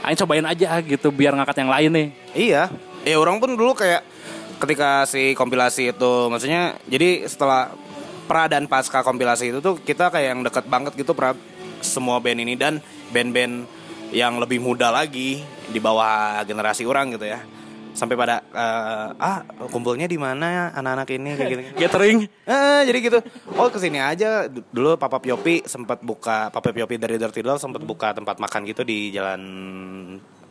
ayo cobain aja gitu biar ngangkat yang lain nih? Iya, ya orang pun dulu kayak ketika si kompilasi itu maksudnya jadi setelah pra dan pasca kompilasi itu tuh kita kayak yang deket banget gitu pra semua band ini dan band-band yang lebih muda lagi di bawah generasi orang gitu ya sampai pada eh, ah kumpulnya di mana ya anak-anak ini kayak gitu [LAUGHS] Gathering. Eh, jadi gitu. Oh, ke sini aja. Dulu Papa Piopi sempat buka Papa Piopi dari Dirty Doll sempat buka tempat makan gitu di Jalan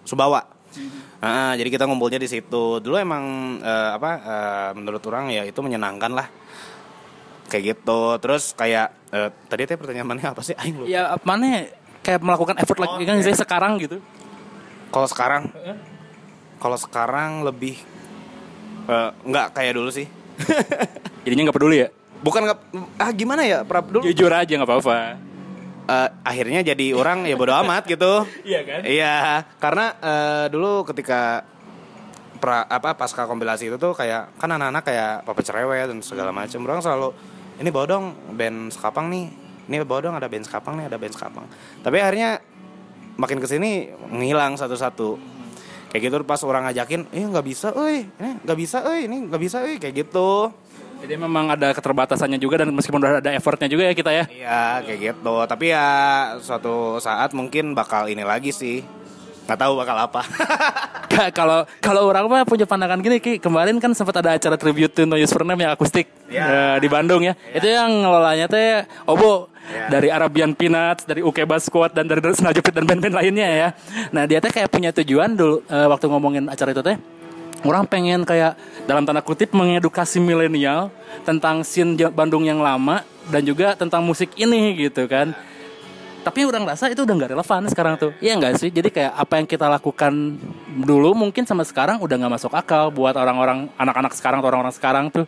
Subawa. Ah, jadi kita ngumpulnya di situ. Dulu emang eh, apa eh, menurut orang ya itu menyenangkan lah. Kayak gitu. Terus kayak eh, tadi teh pertanyaannya apa sih? Aing lupa. Ya mana kayak melakukan effort lagi kan saya sekarang gitu. Kalau sekarang kalau sekarang lebih eh, nggak kayak dulu sih. [LAUGHS] Jadinya nggak peduli ya. Bukan nggak ah gimana ya? Prap dulu Jujur aja nggak apa-apa. Eh, akhirnya jadi orang ya bodo amat gitu. [LAUGHS] Iya kan? Iya, karena eh, dulu ketika pra, apa pasca kompilasi itu tuh kayak kan anak-anak kayak papa cerewet dan segala macam. Orang selalu ini bawa dong band sekapang nih. Ini bawa dong ada band sekapang nih, ada band sekapang. Tapi akhirnya makin ke sini ngilang satu-satu. Kayak gitu pas orang ngajakin, eh nggak bisa, eh ini nggak bisa, eh ini nggak bisa, eh kayak gitu. Jadi memang ada keterbatasannya juga dan meskipun udah ada effortnya juga ya kita ya. Iya kayak gitu. Tapi ya suatu saat mungkin bakal ini lagi sih. Nggak tahu bakal apa. [LAUGHS] Ka- Kalau kalau orang mah punya pandangan gini Ki, kemarin kan sempat ada acara tribute to No Use for Name yang akustik Ya. eh, di Bandung ya. Itu yang ngelolanya teh Obo Ya. dari Arabian Peanuts, dari Ukeba Squad dan dari Senajupit dan band-band lainnya ya. Nah, dia teh kayak punya tujuan dulu eh, waktu ngomongin acara itu teh orang pengen kayak dalam tanda kutip mengedukasi milenial tentang scene Bandung yang lama dan juga tentang musik ini gitu kan. Tapi orang rasa itu udah nggak relevan sekarang tuh. Iya nggak sih? Jadi kayak apa yang kita lakukan dulu mungkin sama sekarang udah nggak masuk akal buat orang-orang anak-anak sekarang atau orang-orang sekarang tuh.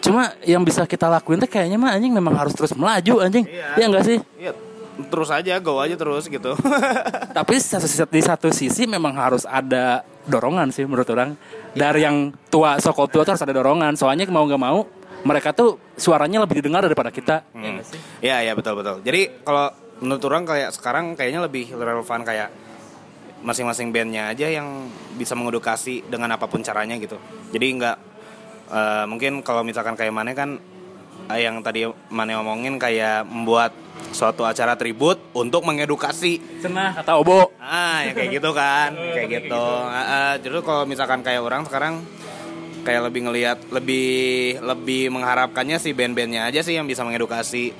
Cuma yang bisa kita lakuin tuh kayaknya mah anjing memang harus terus melaju anjing. Iya nggak sih? Iya, terus aja, go aja terus gitu. [LAUGHS] Tapi di satu sisi memang harus ada dorongan sih menurut orang. Dari yang tua sokol tua tuh harus ada dorongan. Soalnya mau nggak mau mereka tuh suaranya lebih didengar daripada kita. Sih? Iya, iya betul betul. Jadi kalau menurut orang kayak sekarang kayaknya lebih relevan kayak masing-masing bandnya aja yang bisa mengedukasi dengan apa pun caranya gitu. Jadi nggak eh, mungkin kalau misalkan kayak mana kan yang tadi mana ngomongin kayak membuat suatu acara tribut untuk mengedukasi Cenah kata Obo. Ah, yang kayak gitu kan, kayak gitu. Ah, ah, justru kalau misalkan kayak orang sekarang kayak lebih ngelihat lebih lebih mengharapkannya si band-bandnya aja sih yang bisa mengedukasi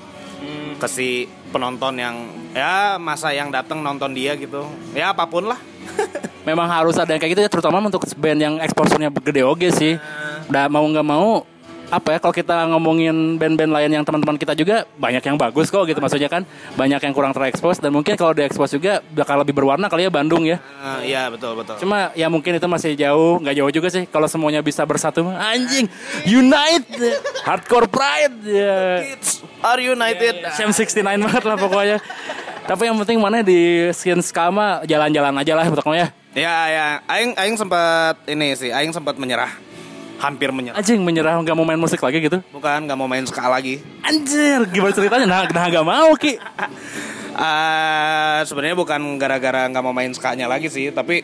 ke si penonton yang ya masa yang datang nonton dia gitu. Ya apa pun lah. [LAUGHS] memang harus ada yang kayak gitu ya terutama untuk band yang exposure-nya gede oge sih. Udah mau nggak mau apa ya kalau kita ngomongin band-band lain yang teman-teman kita juga banyak yang bagus kok gitu maksudnya kan. Banyak yang kurang terekspos dan mungkin kalau diekspos juga bakal lebih berwarna kali ya Bandung ya. Ah, Iya betul betul. cuma ya mungkin itu masih jauh nggak jauh juga sih. Kalau semuanya bisa bersatu anjing unite hardcore pride ya. Kids are united. Sam 69 banget lah pokoknya. Tapi yang penting mana di scene skama jalan-jalan aja lah pokoknya. Ya ya, aing aing sempat ini sih, aing sempat menyerah. Hampir menyerah. anjing menyerah nggak mau main musik lagi gitu Bukan nggak mau main ska lagi. anjir gimana ceritanya nah nah nggak mau ki Eh, [LAUGHS] sebenarnya bukan gara-gara nggak mau main skanya lagi sih, tapi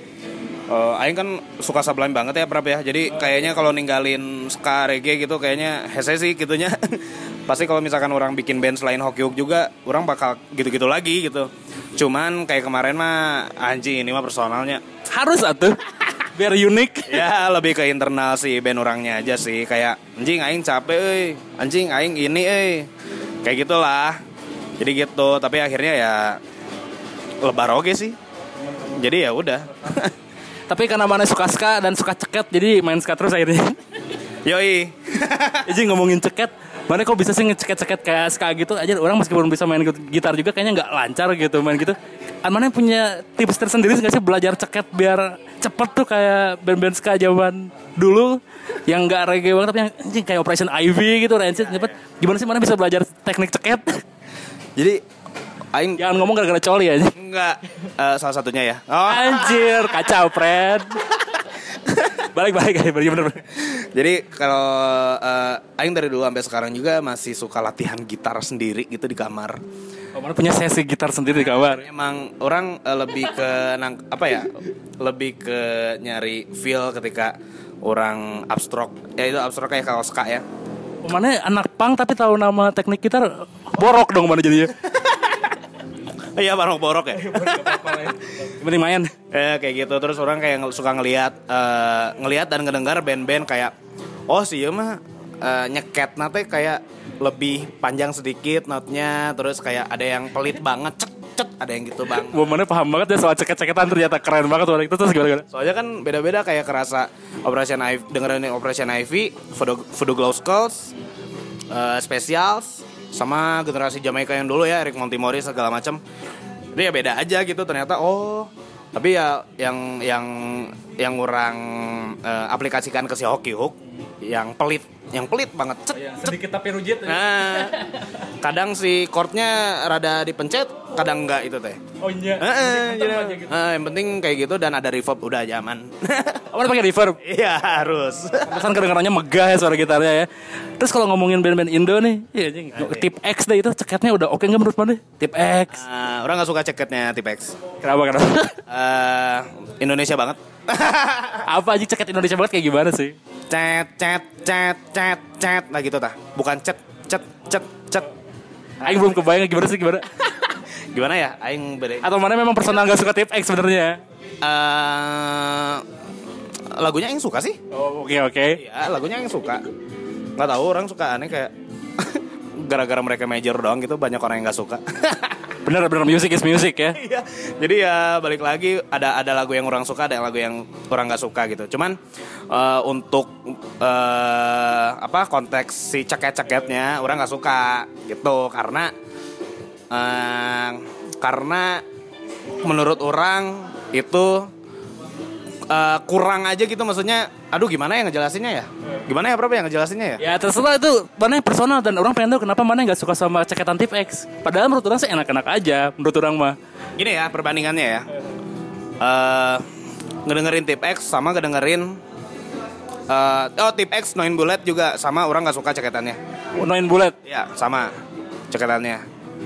eh, Aing kan suka sublime banget ya Prab ya. Jadi kayaknya kalau ninggalin ska reggae gitu kayaknya hese sih gitunya. [LAUGHS] Pasti kalau misalkan orang bikin band selain Hoki Hook juga, orang bakal gitu-gitu lagi gitu. Cuman kayak kemarin mah anjing ini mah personalnya. harus atuh biar unik. Ya lebih ke internal sih band orangnya aja sih. Kayak anjing aing capek euy. Anjing aing ini euy. Kayak gitulah. Jadi gitu. Tapi akhirnya ya Lebar oke sih. Jadi ya udah. [LAUGHS] Tapi karena mana suka ska dan suka ceket jadi main ska terus akhirnya. [LAUGHS] Yoi. [LAUGHS] Jadi ngomongin ceket. Mana kok bisa sih ngeceket-ceket kayak ska gitu? Aja orang meskipun bisa main gitar juga kayaknya nggak lancar gitu main gitu An mana punya tips tersendiri nggak sih? Belajar ceket biar cepet tuh kayak band-band ska zaman dulu yang nggak reggae banget tapi yang anjing kayak Operation Ivy gitu rancid cepet. Gimana sih mana bisa belajar teknik ceket? Jadi Aing jangan ngomong gara-gara coli aja Enggak Eh, Salah satunya ya. Oh. Anjir kacau Fred. Balik balik balik bener bener. Jadi kalau eh, Aing dari dulu sampai sekarang juga masih suka latihan gitar sendiri gitu di kamar. Oh, punya sesi gitar sendiri di kamar. Emang orang eh, lebih ke nang, apa ya? Lebih ke nyari feel ketika orang abstrak. Ya itu abstrak kayak kalau ska ya. Oh, mana anak pang tapi tahu nama teknik gitar borok dong mana jadinya. Iya barok borok ya. Mending main. Eh kayak gitu terus orang kayak suka ngelihat eh, ngelihat dan ngedengar band-band kayak oh sih ya mah eh, nyeket nate kayak lebih panjang sedikit notnya terus kayak ada yang pelit banget cet cet ada yang gitu bang. Wah, mana paham banget ya soal ceket-ceketan ternyata keren banget warna itu terus gimana gimana? soalnya kan beda-beda kayak kerasa Operation Ivy dengerin Operation Ivy Voodoo, Voodoo Glow Skulls eh, Specials sama generasi Jamaika yang dulu ya Eric Montimori segala macam itu ya beda aja gitu ternyata oh. Tapi ya yang yang yang orang eh, aplikasikan ke si Hoki Hook yang pelit yang pelit banget cet, cet. Sedikit tapi rujit. Nah, kadang si chordnya rada dipencet, kadang enggak itu teh. Oh iya. Aja gitu. eh, yang penting kayak gitu dan ada reverb udah aman. [LAUGHS] Oh, mana pakai reverb. Iya harus. Pantesan kedengarannya megah ya suara gitarnya ya. Terus kalau ngomongin band-band Indo nih, iya tip X deh itu ceketnya udah oke nggak menurut mana? Tip X. Nah, orang nggak suka ceketnya Tipex. Kenapa kenapa? Eh, Indonesia banget. [LAUGHS] Apa aja ceket Indonesia banget kayak gimana sih? cet cet cet cet cet nah gitu tah. Bukan cet cet cet cet. Aing belum kebayang gimana sih gimana? [LAUGHS] Gimana ya? Aing beda. Atau mana memang personal gak suka tip X sebenarnya? Eh, lagunya Aing suka sih. Oh oke oke. Iya, lagunya Aing suka. Nggak tahu orang suka aneh kayak gara-gara mereka major doang gitu banyak orang yang nggak suka. [LAUGHS] Bener bener music is music ya. [LAUGHS] Iya. Jadi ya balik lagi ada ada lagu yang orang suka, ada lagu yang orang nggak suka gitu. Cuman eh, untuk eh, apa konteks si ceket-ceketnya orang nggak suka gitu karena eh, karena menurut orang itu eh, kurang aja gitu maksudnya. Aduh gimana ya ngejelasinnya ya? Gimana ya Prof yang ngejelasinnya ya? Ya terserah itu mana yang personal dan orang pengen tahu kenapa mana nggak suka sama ceketan tip X. Padahal menurut orang sih enak-enak aja menurut orang mah. Gini ya perbandingannya ya. Eh ngedengerin tip X sama ngedengerin eh oh tip X Noin Bullet juga sama orang nggak suka ceketannya. Noin bullet. Ya sama ceketannya.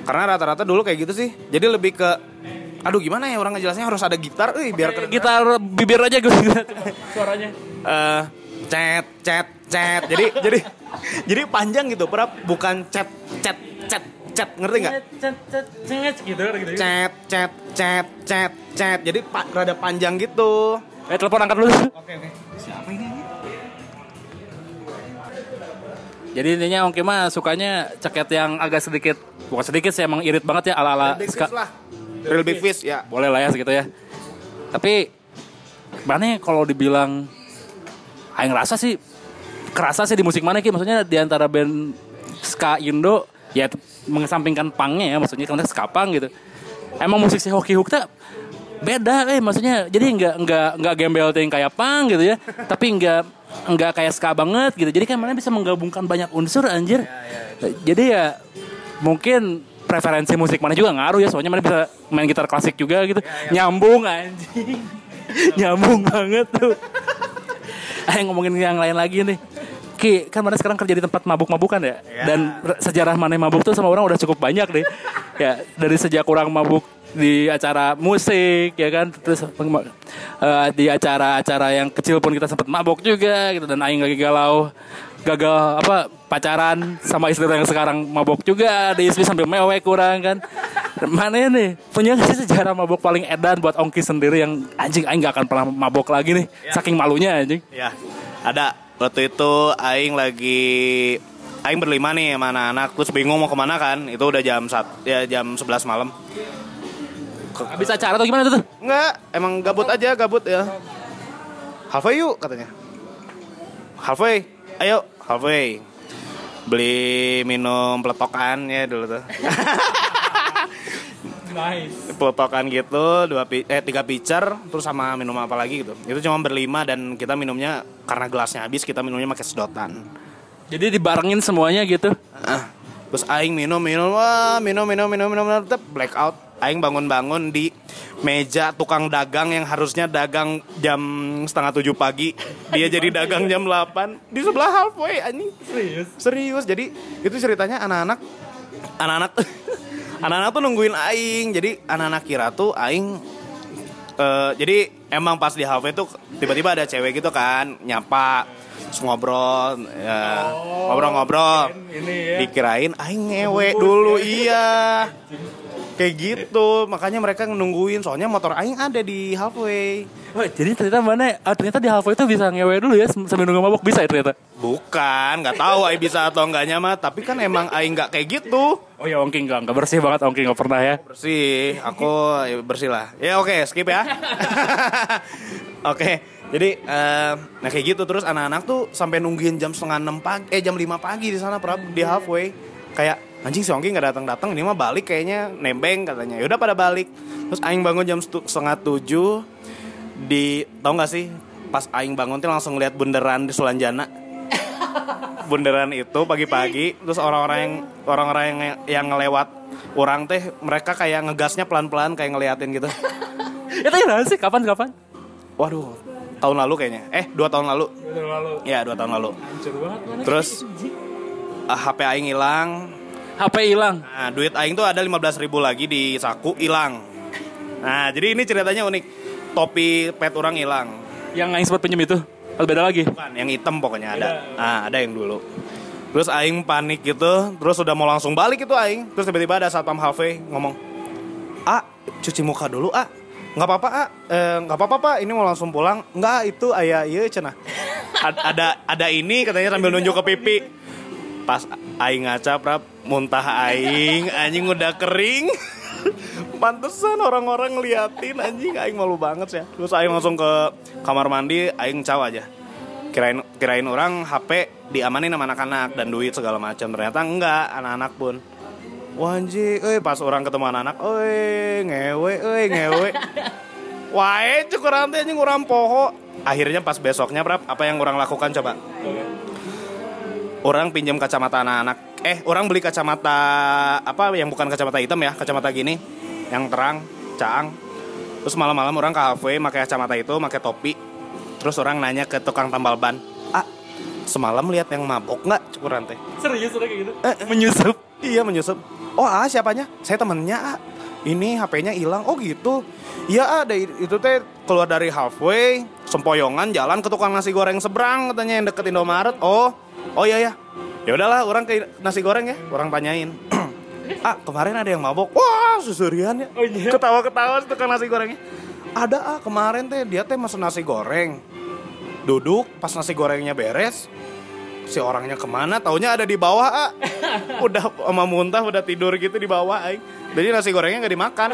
Karena rata-rata dulu kayak gitu sih. Jadi lebih ke aduh gimana ya orang ngejelasinnya harus ada gitar, eh biar kedengeran. Gitar bibir aja gue suaranya. Eh, cet cet cet. Jadi [LAUGHS] jadi jadi panjang gitu, Prap. Bukan cet cet cet cet ngerti nggak? gitu gitu. Cet cet cet cet cet. Jadi pa- rada panjang gitu. Eh telepon angkat dulu. Oke oke. Siapa ini? Jadi intinya Ongki mah sukanya ceket yang agak sedikit bukan sedikit sih emang irit banget ya ala-ala ska. Real Big Fish ya. Boleh lah ya segitu ya. Tapi mana ya kalau dibilang aing rasa sih kerasa sih di musik mana Ki maksudnya di antara band ska Indo ya mengesampingkan pangnya ya maksudnya konteks ska pang gitu. Emang musik si Hoki Hook tuh beda eh maksudnya jadi nggak nggak nggak gembel yang kayak pang gitu ya tapi nggak nggak kayak ska banget gitu jadi kan mana bisa menggabungkan banyak unsur anjir jadi ya mungkin preferensi musik mana juga ngaruh ya soalnya mana bisa main gitar klasik juga gitu. Nyambung anjing. [LAUGHS] Nyambung banget tuh. Ayo ngomongin yang lain lagi nih. Ki, kan mana sekarang kerja di tempat mabuk-mabukan ya? Dan re- sejarah mana mabuk tuh sama orang udah cukup banyak deh. ya, dari sejak orang mabuk di acara musik ya kan? Terus eh, di acara-acara yang kecil pun kita sempat mabuk juga gitu. Dan aing lagi galau gagal apa pacaran sama istri yang sekarang mabok juga. Di istri sambil mewek kurang kan. Mana nih punya sih sejarah mabok paling edan buat ongki sendiri yang anjing aing gak akan pernah mabok lagi nih saking malunya anjing? Ya, ada. Waktu itu Aing lagi Aing berlima nih sama anak-anak. Terus bingung mau ke mana kan? Itu udah jam sat, ya jam 11 malam. Habis acara atau gimana tuh? Enggak, emang gabut aja gabut ya. Halfway yuk katanya. Halfway, ayo halfway. Beli minum peletokan ya dulu tuh. [LAUGHS] Nice. Peletokan gitu dua pi- eh tiga pitcher terus sama minum apa lagi gitu. Itu cuma berlima dan kita minumnya karena gelasnya habis kita minumnya pakai sedotan. Jadi dibarengin semuanya gitu? Ah, terus aing minum minum wah minum minum minum minum, minum tetep blackout aing bangun-bangun di meja tukang dagang yang harusnya dagang jam setengah tujuh pagi. Dia jadi dagang jam 8 di sebelah halfway anjing. Serius? Serius. Jadi itu ceritanya anak-anak anak-anak [LAUGHS] anak-anak tuh nungguin aing. Jadi anak-anak kira tuh aing eh, jadi emang pas di halfway tuh tiba-tiba ada cewek gitu kan nyapa terus ngobrol ya ngobrol-ngobrol. Ini ya. dikirain aing ngewe dulu [LAUGHS] iya kayak gitu makanya mereka nungguin soalnya motor aing ada di halfway Oh, jadi ternyata mana? ah, ternyata di halfway itu bisa ngewe dulu ya sambil nunggu mabok bisa ya ternyata. bukan nggak tahu aing bisa atau enggaknya mah tapi kan emang aing nggak kayak gitu Oh ya Ongki enggak, enggak bersih banget Ongki enggak pernah ya. bersih aku ya, bersih lah ya oke skip ya [LAUGHS] oke jadi eh, nah kayak gitu terus anak-anak tuh sampai nungguin jam setengah enam pagi eh jam 5 pagi di sana Prab, di halfway kayak anjing si Ongki nggak datang datang ini mah balik kayaknya nembeng katanya. Yaudah pada balik. Terus Aing bangun jam setengah tujuh di tau nggak sih? Pas Aing bangun tuh langsung lihat bundaran di Sulanjana. [LAUGHS] Bundaran itu pagi-pagi terus orang-orang yang orang-orang yang yang ngelewat orang teh mereka kayak ngegasnya pelan-pelan kayak ngeliatin gitu. [LAUGHS] Itu gimana sih? Kapan kapan? waduh tahun lalu kayaknya. Eh dua tahun lalu. Lalu. ya dua tahun lalu. Hancur banget mana? terus ah, HP Aing hilang HP hilang. nah duit Aing tuh ada 15.000 ribu lagi di saku hilang. Nah jadi ini ceritanya unik. Topi pet orang hilang. Yang aing sempat pinjem itu. Atau beda lagi? bukan yang hitam pokoknya ada. Ah ada yang dulu. Terus aing panik gitu terus udah mau langsung balik itu aing. Terus tiba-tiba ada satpam halfway ngomong ah cuci muka dulu ah nggak apa-apa ah Eh, nggak apa-apa pak. Ini mau langsung pulang. Nggak itu ayah iya cenah. [LAUGHS] Ad- ada ada ini katanya sambil nunjuk ke pipi. Pas aing ngaca prap muntah aing anjing udah kering Pantesan orang-orang ngeliatin anjing aing malu banget ya. Terus aing langsung ke kamar mandi, aing caw aja. Kirain kirain orang HP diamanin sama anak-anak dan duit segala macam. Ternyata enggak, anak-anak pun. Wah eh pas orang ketemu anak-anak, eh ngewe, eh ngewe. Wae cukur teh anjing orang poho. Akhirnya pas besoknya berapa apa yang orang lakukan coba? Orang pinjam kacamata anak-anak. Eh, orang beli kacamata apa yang bukan kacamata hitam ya, kacamata gini yang terang, caang. Terus malam-malam orang ke kafe pakai kacamata itu, pakai topi. Terus orang nanya ke tukang tambal ban, "Ah, semalam lihat yang mabok nggak cukuran teh?" Serius udah kayak gitu? Eh, eh. Menyusup. Iya menyusup. Oh ah siapanya? Saya temennya ah. Ini HP-nya hilang. Oh gitu. Iya ah, dari itu teh keluar dari halfway, sempoyongan jalan ke tukang nasi goreng seberang katanya yang deket Indomaret. Oh, oh iya ya. Ya udahlah, orang ke nasi goreng ya. Orang tanyain. [CLEARS THROAT] ah kemarin ada yang mabok. Wah susurian ya. Oh, iya? Ketawa-ketawa si tukang nasi gorengnya. Ada ah kemarin teh dia teh mesen nasi goreng. Duduk pas nasi gorengnya beres, si orangnya ke mana taunya ada di bawah ah. [LAUGHS] udah sama muntah udah tidur gitu di bawah aing jadi nasi gorengnya nggak dimakan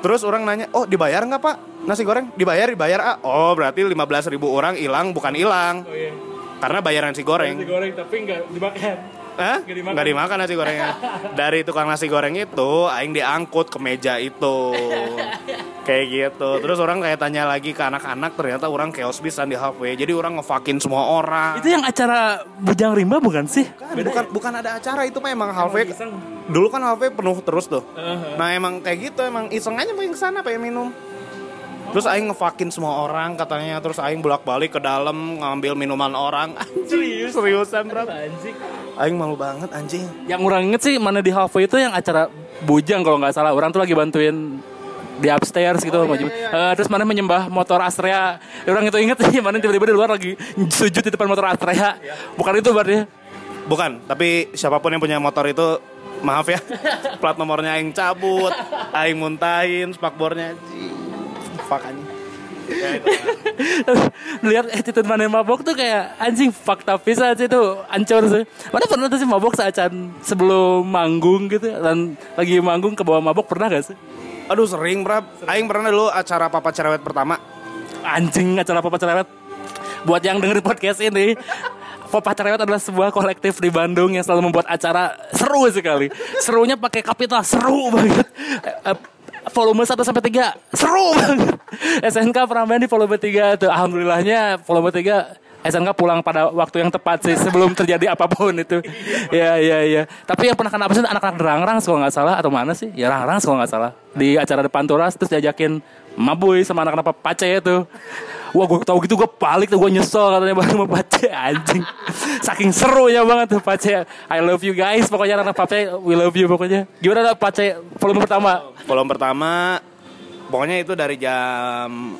terus orang nanya oh dibayar nggak pak nasi goreng dibayar dibayar ah oh berarti 15.000 ribu orang hilang bukan hilang Oh iya. Karena bayaran nasi goreng. Nasi goreng tapi enggak dimakan. Hah? Nggak dimakan. Nggak dimakan nasi gorengnya [LAUGHS] Dari tukang nasi goreng itu Aing diangkut ke meja itu. [LAUGHS] Kayak gitu. Terus orang kayak tanya lagi ke anak-anak Ternyata orang chaos bisa di halfway Jadi orang ngefakin semua orang. Itu yang acara Bujang Rimba bukan sih? Kan, bukan bukan ada acara. Itu mah emang halfway dulu kan halfway penuh terus tuh. Uh-huh. nah emang kayak gitu. Emang iseng aja pengen ke sana pengen minum terus aing ngefakin semua orang katanya terus aing bolak balik ke dalam ngambil minuman orang anjing [LAUGHS] Serius? seriusan bro Anjing. aing malu banget anjing Yang orang inget sih mana di halfway itu yang acara Bujang kalau nggak salah. Orang tuh lagi bantuin di upstairs gitu Oh, iya, jemput. iya, Eh, terus mana menyembah motor Astrea orang itu inget sih mana tiba-tiba di luar lagi sujud di depan motor Astrea Iya. bukan itu berarti bukan tapi siapa pun yang punya motor itu maaf ya [LAUGHS] plat nomornya aing cabut aing muntahin spakbornya fuck anjing. [LAUGHS] Lihat attitude mana yang mabok tuh kayak anjing fakta bisa sih itu ancur sih. Mana pernah tuh sih mabok saat sebelum manggung gitu. Dan lagi manggung ke bawah mabok pernah gak sih? Aduh sering bro aing pernah dulu acara papa cerewet pertama. Anjing acara Papa Cerewet. Buat yang dengerin podcast ini Papa Cerewet adalah sebuah kolektif di Bandung yang selalu membuat acara seru sekali. Serunya pakai kapital seru banget. Eh, eh, volume 1 sampai 3 seru banget [LAUGHS] SNK Prambanan di volume 3 tuh alhamdulillahnya volume 3 SNK pulang pada waktu yang tepat sih sebelum [LAUGHS] terjadi apa pun itu. Iya iya iya. Tapi yang pernah kena apa sih anak-anak Rangrang kalau nggak salah atau mana sih? Ya Rangrang kalau nggak salah di acara depan Turas terus diajakin Maboy sama anak-anak Pace itu. Wah gue tau gitu gue balik tuh gue nyesel katanya bareng sama Pace anjing. Saking serunya banget tuh Pace. I love you guys pokoknya anak-anak Pace we love you pokoknya. Gimana Pace volume pertama? Volume pertama pokoknya itu dari jam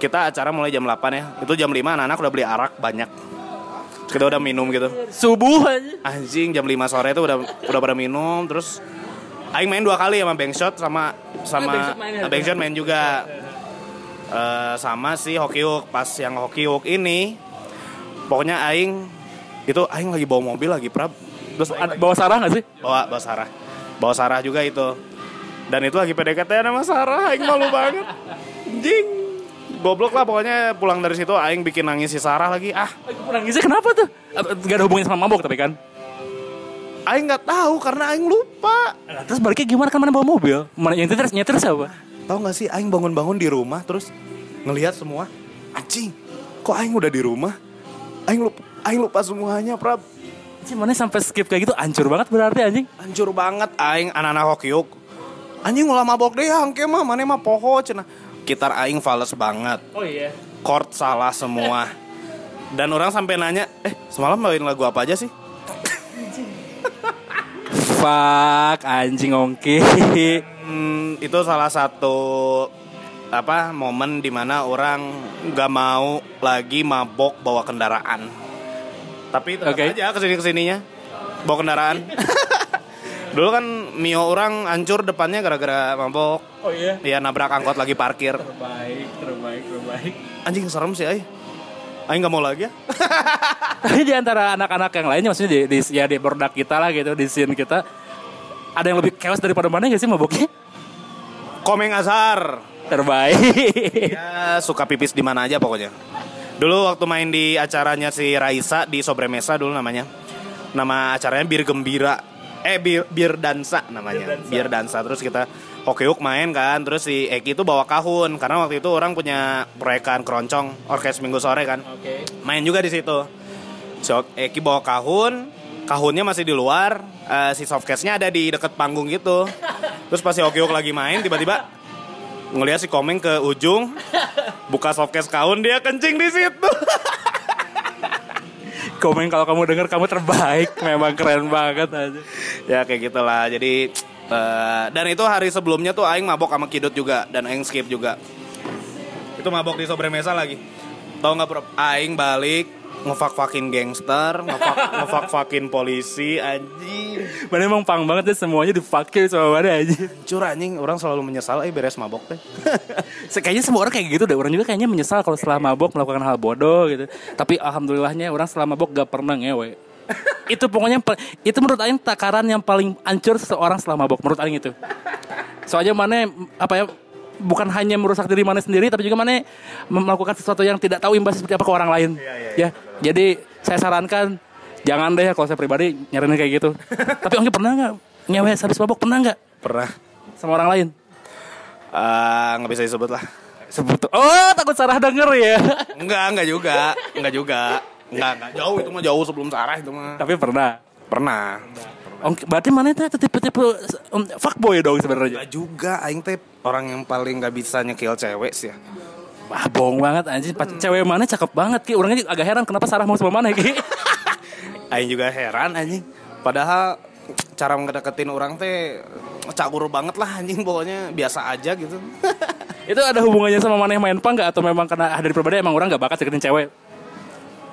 kita acara mulai jam 8 ya. Itu jam 5 anak-anak udah beli arak banyak. Kita udah minum gitu. Subuh aja. Anjing jam 5 sore itu udah udah pada minum terus Aing main dua kali sama Bangshot sama sama Bangshot main? Bangshot main juga. Eh, sama si Hokiuk pas yang Hokiuk ini pokoknya Aing itu Aing lagi bawa mobil lagi Prab terus Aing Bawa Sarah gak sih? bawa bawa Sarah bawa Sarah juga itu dan itu lagi PDKT sama Sarah Aing malu banget anjing goblok lah pokoknya pulang dari situ Aing bikin nangis si Sarah lagi ah Nangisnya kenapa tuh? Gak ada hubungannya sama mabok tapi kan? Aing nggak tahu karena Aing lupa. Nah, terus baliknya gimana? Kan mana bawa mobil? Mana yang nyetir nyetir siapa? tahu nggak sih Aing bangun-bangun di rumah terus ngelihat semua anjing kok Aing udah di rumah? Aing lupa Aing lupa semuanya Prab. Sih mana sampai skip kayak gitu? Hancur banget berarti anjing. hancur banget Aing anak-anak hokiuk. Anjing ulah mabok deh hangke mah mana mah poho cenah. Gitar Aing fals banget. Oh iya. chord salah semua. Dan orang sampai nanya eh semalam bawain lagu apa aja sih Fuck anjing ongki. Hmm, itu salah satu apa momen di mana orang nggak mau lagi mabok bawa kendaraan tapi tetap Oke. aja ke sini ke sininya bawa kendaraan [LAUGHS] dulu kan mio orang hancur depannya gara-gara mabok Oh iya. dia nabrak angkot lagi parkir Terbaik, terbaik, terbaik. anjing serem sih ay Aing nggak mau lagi ya [LAUGHS] Tapi di antara anak-anak yang lainnya maksudnya di, di ya di produk kita lah gitu, di scene kita ada yang lebih chaos daripada mana gak sih maboknya? komeng asar Terbaik. Ya suka pipis di mana aja pokoknya. Dulu waktu main di acaranya si Raisa di Sobremesa dulu namanya. Nama acaranya Bir Gembira. Eh Bir, bir Dansa namanya. Bir Dansa. Terus kita hokiuk main kan. Terus si Eki itu bawa kahun karena waktu itu orang punya proyekan keroncong orkes minggu sore kan. Oke. Main juga di situ. Si Eki bawa kahun, kahunnya masih di luar, eh, si softcase-nya ada di deket panggung gitu. Terus pas si Hokiuk lagi main tiba-tiba ngeliat si Komeng ke ujung buka softcase kahun dia kencing di situ. Komen kalau kamu dengar kamu terbaik, memang keren banget aja. ya kayak gitulah. Jadi eh, dan itu hari sebelumnya tuh aing mabok sama Kidut juga dan aing skip juga. Itu mabok di sobremesa lagi. Tahu nggak Bro? Aing balik ngefak fakin gangster, ngefak [LAUGHS] ngefak fakin polisi anjing. Mana emang pang banget deh semuanya dipakai sama mana aja. Hancur anjing, orang selalu menyesal eh beres mabok teh. [LAUGHS] Kayaknya semua orang kayak gitu deh. Orang juga kayaknya menyesal kalau setelah mabok melakukan hal bodoh gitu. Tapi alhamdulillahnya orang setelah mabok gak pernah ngewe. Itu pokoknya itu menurut Aing takaran yang paling hancur seseorang setelah mabok menurut Aing itu. Soalnya mana apa ya bukan hanya merusak diri mana sendiri tapi juga mana melakukan sesuatu yang tidak tahu imbasnya seperti apa ke orang lain. ya. Jadi saya sarankan jangan deh kalau saya pribadi nyaranin kayak gitu. [LAUGHS] tapi Ongki pernah nggak ngewe habis mabok pernah nggak Pernah. sama orang lain? Ah, nggak bisa disebut lah. Sebut Oh takut Sarah denger ya Enggak, enggak juga. Enggak juga. Enggak, enggak jauh itu mah jauh sebelum Sarah itu mah. Tapi pernah Pernah. Oh, berarti mana itu tipe-tipe um, fuckboy dong sebenarnya. Enggak juga aing teh orang yang paling nggak bisa nyekil cewek sih ya. Wah, bohong banget anjing. Pas Cewek mana cakep banget Ki. Orangnya agak heran kenapa Sarah mau sama mana Ki. [LAUGHS] Aing juga heran anjing. Padahal cara ngedeketin orang teh cakur banget lah anjing pokoknya biasa aja gitu. [LAUGHS] itu ada hubungannya sama mana yang main pang nggak atau memang karena dari pribadi emang orang nggak bakat deketin cewek?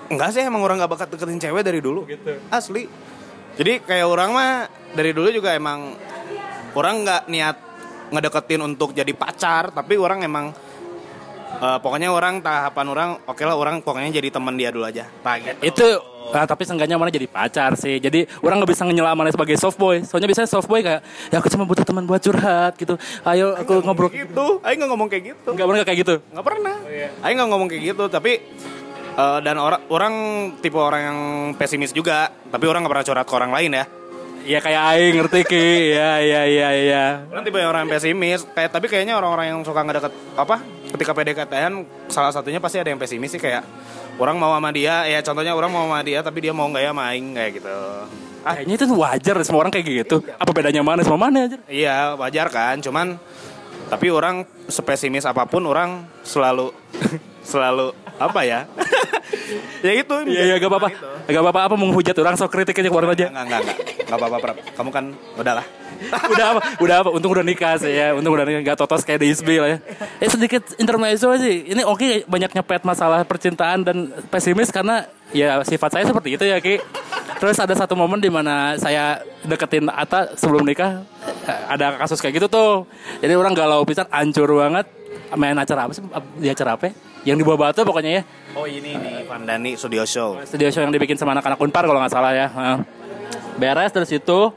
Enggak sih emang orang nggak bakat deketin cewek dari dulu. Gitu. Asli. Jadi kayak orang mah dari dulu juga emang orang nggak niat ngedeketin untuk jadi pacar, tapi orang emang eh, pokoknya orang tahapan orang oke lah orang pokoknya jadi teman dia dulu aja. Nah, gitu. Itu ah, tapi seenggaknya mana jadi pacar sih. Jadi orang nggak bisa nyela mana sebagai soft boy. Soalnya biasanya soft boy kayak ya aku cuma butuh teman buat curhat gitu. Ayo aku ngobrol. gitu. Aing nggak ngomong kayak gitu. Nggak pernah kayak gitu. nggak pernah. Aing nggak ngomong kayak gitu, tapi eh, dan orang orang tipe orang yang pesimis juga, tapi orang nggak pernah curhat ke orang lain ya. Iya kayak aing ngerti Ki. Iya iya iya iya. Orang tipe orang yang pesimis, kayak tapi kayaknya orang-orang yang suka nggak deket apa ketika PDKT-an salah satunya pasti ada yang pesimis sih kayak orang mau sama dia ya contohnya orang mau sama dia tapi dia mau nggak ya main kayak gitu ah Kayaknya itu wajar semua orang kayak gitu. Apa bedanya mana sama mana aja? iya wajar kan cuman tapi orang sepesimis apa pun orang selalu [LAUGHS] selalu apa ya [LAUGHS] ya itu Iya iya gak apa-apa. Gak apa-apa apa menghujat orang sok kritik aja keluarin aja. Enggak, enggak, enggak. Enggak apa-apa, Prap. Kamu kan udahlah. [LAUGHS] udah apa? Udah apa? Untung udah nikah sih ya. Untung udah nikah gak totos kayak di ISB lah ya. Eh sedikit intermezzo sih. Ini oke banyak nyepet masalah percintaan dan pesimis karena ya sifat saya seperti itu ya Ki. Terus ada satu momen di mana saya deketin Ata sebelum nikah eh, ada kasus kayak gitu tuh. Jadi orang galau pisan, hancur banget. Main acara apa sih? Di acara apa? ya? Yang di bawah batu pokoknya ya. Oh, ini nih Vandani Studio Show. studio show yang dibikin sama anak-anak Unpar kalau nggak salah ya. Beres dari situ,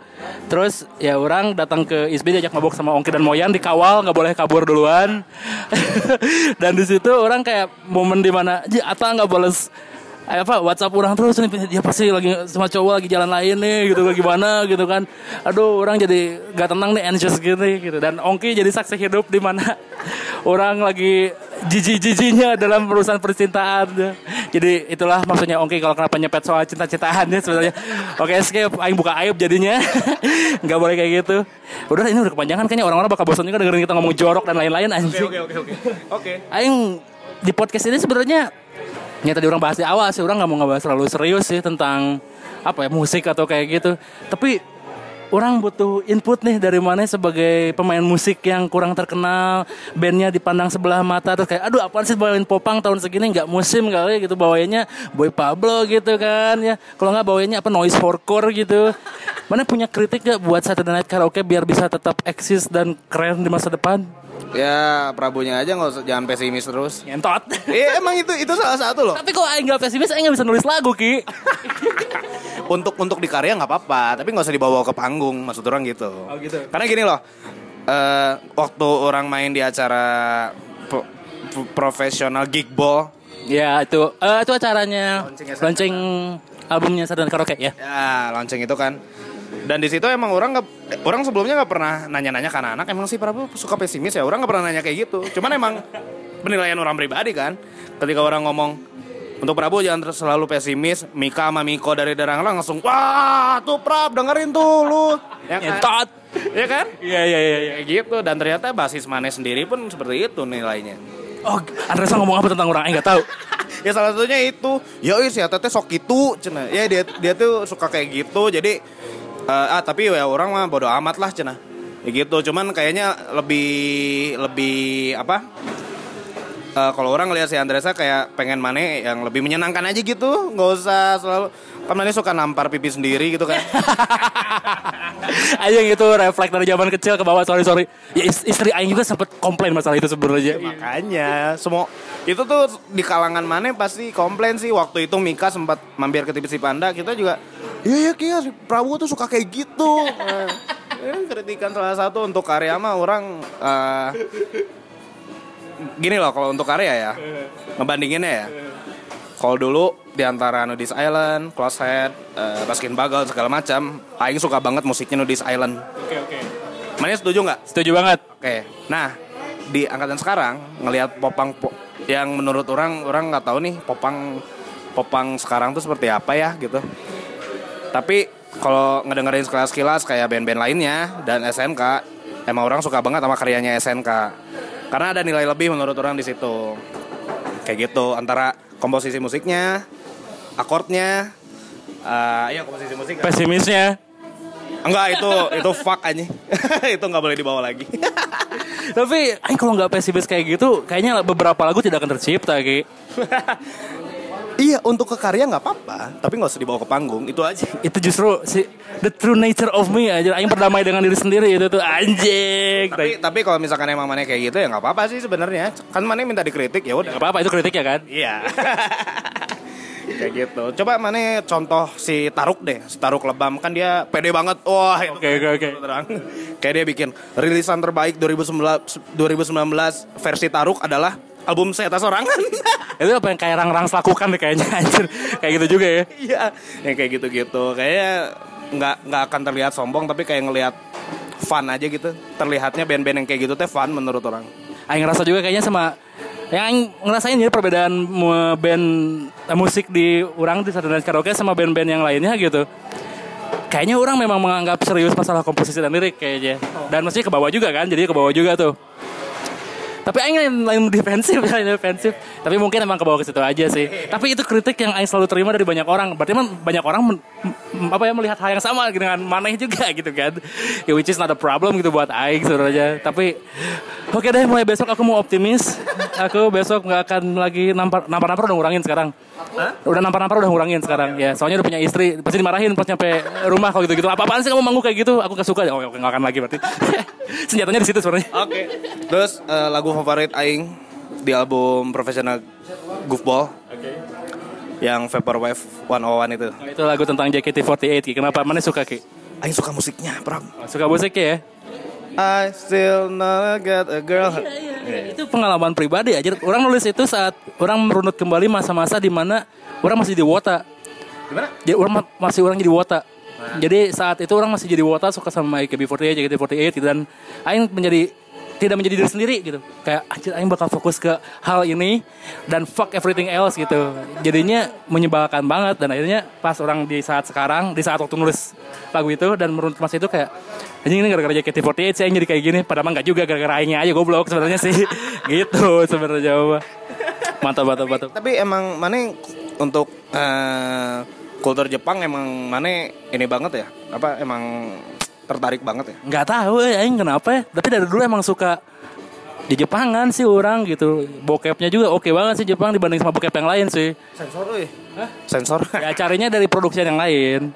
terus ya orang datang ke ISB diajak mabok sama Ongki dan Moyan dikawal nggak boleh kabur duluan. [LAUGHS] dan di situ orang kayak momen di mana Ata nggak balas eh, apa WhatsApp orang terus nih dia pasti lagi sama cowok lagi jalan lain nih gitu gimana gitu kan. Aduh orang jadi gak tenang nih anxious gitu gitu. Dan Ongki jadi saksi hidup di mana [LAUGHS] orang lagi jijik-jijiknya dalam urusan percintaan. Jadi itulah maksudnya Ongki kalau kenapa nyepet soal cinta-cintaan ya sebenarnya. Oke skip aing buka aib jadinya. [LAUGHS] Nggak boleh kayak gitu. Udah ini udah kepanjangan kayaknya orang-orang bakal bosan juga dengerin kita ngomong jorok dan lain-lain anjing. oke, oke. Oke. Aing di podcast ini sebenarnya ya tadi orang bahas di awal sih orang nggak mau ngebahas terlalu serius sih tentang apa ya musik atau kayak gitu. Tapi orang butuh input nih dari mana sebagai pemain musik yang kurang terkenal bandnya dipandang sebelah mata terus kayak aduh apaan sih bawain popang tahun segini nggak musim kali gitu bawainnya boy Pablo gitu kan ya. Kalau nggak bawainnya apa noise hardcore gitu. Mana punya kritik gak buat Saturday Night Karaoke biar bisa tetap eksis dan keren di masa depan Ya, Prabunya aja nggak usah jangan pesimis terus. ngentot Iya, emang itu itu salah satu loh. Tapi kok Aing gak pesimis, Aing gak bisa nulis lagu, Ki. [LAUGHS] Untuk untuk di karya nggak apa-apa, tapi nggak usah dibawa ke panggung, maksud orang gitu. Oh, gitu. Karena gini loh, eh, waktu orang main di acara pro- pro- profesional gig ball, ya, itu eh, itu acaranya Launching launching albumnya Sadan Karaoke ya. ya launching itu kan. Dan di situ emang orang nggak, eh, orang sebelumnya nggak pernah nanya-nanya ke anak-anak. Emang sih Prabu suka pesimis ya. Orang nggak pernah nanya kayak gitu. Cuman emang penilaian orang pribadi kan. Ketika orang ngomong untuk Prabu jangan terus selalu pesimis. Mika sama Miko dari Daranglang langsung wah tuh Prab dengerin tuh lu. Ya kan? Ya kan? Iya, iya, iya. Kayak gitu dan ternyata basis Mane sendiri pun seperti itu nilainya. Oh, Andresa ngomong apa tentang orang? Aing gak tahu. [LAUGHS] ya salah satunya itu ya si teteh sok gitu cina ya dia dia tuh suka kayak gitu jadi eh, ah tapi ya orang mah bodo amat lah cina ya gitu cuman kayaknya lebih lebih apa? Eh, kalau orang ngeliat si Andresa kayak pengen Mane yang lebih menyenangkan aja gitu nggak usah selalu Mane suka nampar pipi sendiri gitu kan [LAUGHS] Aing itu refleks dari zaman kecil ke bawah, sorry sorry. Ya is- istri Aing juga sempat komplain masalah itu sebenarnya. makanya semua itu tuh di kalangan Mane pasti komplain sih waktu itu Mika sempat mampir ke TV si Panda kita juga iya iya Kia Prabowo tuh suka kayak gitu [LAUGHS] eh, kritikan salah satu untuk karya mah orang eh, gini loh kalau untuk karya ya ngebandinginnya ya kalau dulu di antara Nudis Island, Closehead, uh, Baskin Bagel segala macam, Aing suka banget musiknya Nudis Island. Oke oke. Mana setuju nggak? Setuju banget. Oke, nah di angkatan sekarang ngelihat popang po- yang menurut orang orang nggak tahu nih popang popang sekarang tuh seperti apa ya gitu. Tapi kalau ngedengerin sekilas-sekilas kayak band-band lainnya dan SNK, emang orang suka banget sama karyanya SNK. Karena ada nilai lebih menurut orang di situ. Kayak gitu antara komposisi musiknya, akordnya, eh iya komposisi musik. Pesimisnya. Enggak itu itu fuck aja. [LAUGHS] itu nggak boleh dibawa lagi. [LAUGHS] Tapi Aing kalau nggak pesimis kayak gitu, kayaknya beberapa lagu tidak akan tercipta, Ki. [LAUGHS] Iya untuk ke karya nggak apa-apa, tapi nggak usah dibawa ke panggung itu aja. [LAUGHS] itu justru si the true nature of me aja aing berdamai dengan diri sendiri itu tuh anjing Tapi tapi kalau misalkan emang mana kayak gitu ya nggak apa-apa sih sebenarnya. Kan mana minta dikritik ya udah. Gak apa-apa itu kritik ya kan Iya. [LAUGHS] kayak gitu. Coba mana contoh si Taruk deh, si Taruk Lebam kan dia pede banget. Wah, itu Oke, oke, oke. terang. Kayak dia bikin rilisan terbaik 2019 2019 versi Taruk adalah album saya atas sorangan. [LAUGHS] itu apa yang kayak rang rang lakukan deh kayaknya anjir kayak gitu juga ya Iya, yang kayak gitu-gitu. Kayaknya nggak nggak akan terlihat sombong tapi kayak ngelihat fun aja gitu. Terlihatnya band-band yang kayak gitu teh fun menurut orang. Aing ngerasa juga kayaknya sama yang Aing ngerasain ya perbedaan band eh, musik di orang di Saturday Night Karaoke sama band-band yang lainnya gitu. Kayaknya orang memang menganggap serius masalah komposisi dan lirik kayaknya. Dan mesti ke bawah juga kan, jadi ke bawah juga tuh. Tapi Aing lain, defensif, [LAUGHS] lain defensif. Tapi mungkin emang ke bawah ke situ aja sih. Tapi itu kritik yang Aing selalu terima dari banyak orang. Berarti emang banyak orang apa ya melihat hal yang sama dengan maneh juga [LAUGHS] gitu kan. Ya, which is not a problem gitu buat Aing sebenarnya. Tapi oke deh mulai besok aku mau optimis. Aku besok nggak akan lagi nampar nampar nampar udah ngurangin sekarang. Udah nampar nampar udah ngurangin sekarang. Ya soalnya udah punya istri pasti dimarahin pas nyampe rumah kalau gitu gitu. Apa apaan sih kamu manggung kayak gitu? Aku gak suka. Oh oke nggak akan lagi berarti. [LAUGHS] Senjatanya di situ sebenarnya. Oke. Terus eh, lagu favorit aing di album Professional Goofball. Yang Vaporwave 101 itu. Nah, itu lagu tentang JKT48 Ki. Kenapa? Mana suka Ki? Aing suka musiknya, Pram. Suka musiknya ya? I still not get a girl. Itu pengalaman pribadi aja. Orang nulis itu saat orang merunut kembali masa-masa di mana orang masih di Wota. Gimana? Jadi orang ma- masih orang jadi Wota. Jadi saat itu orang masih jadi Wota suka sama AKB48, JKT48 gitu. dan aing menjadi tidak menjadi diri sendiri gitu. Kayak anjir aing bakal fokus ke hal ini dan fuck everything else gitu. Jadinya menyebalkan banget dan akhirnya pas orang di saat sekarang, di saat waktu nulis lagu itu dan merunut masa itu kayak anjing ini gara-gara JKT48 sih aing jadi kayak gini. Padahal mah enggak juga gara-gara aingnya aja goblok sebenarnya sih. [LAUGHS] gitu sebenarnya. Mantap mantap mantap. Tapi emang mana untuk eh, kultur Jepang emang mana ini banget ya? Apa emang tertarik banget ya? nggak tahu ya aing kenapa ya tapi dari dulu emang suka di Jepangan sih orang gitu bokepnya juga oke banget sih Jepang dibanding sama bokep yang lain sih Sensor euy. Sensor. ya carinya dari produksi yang lain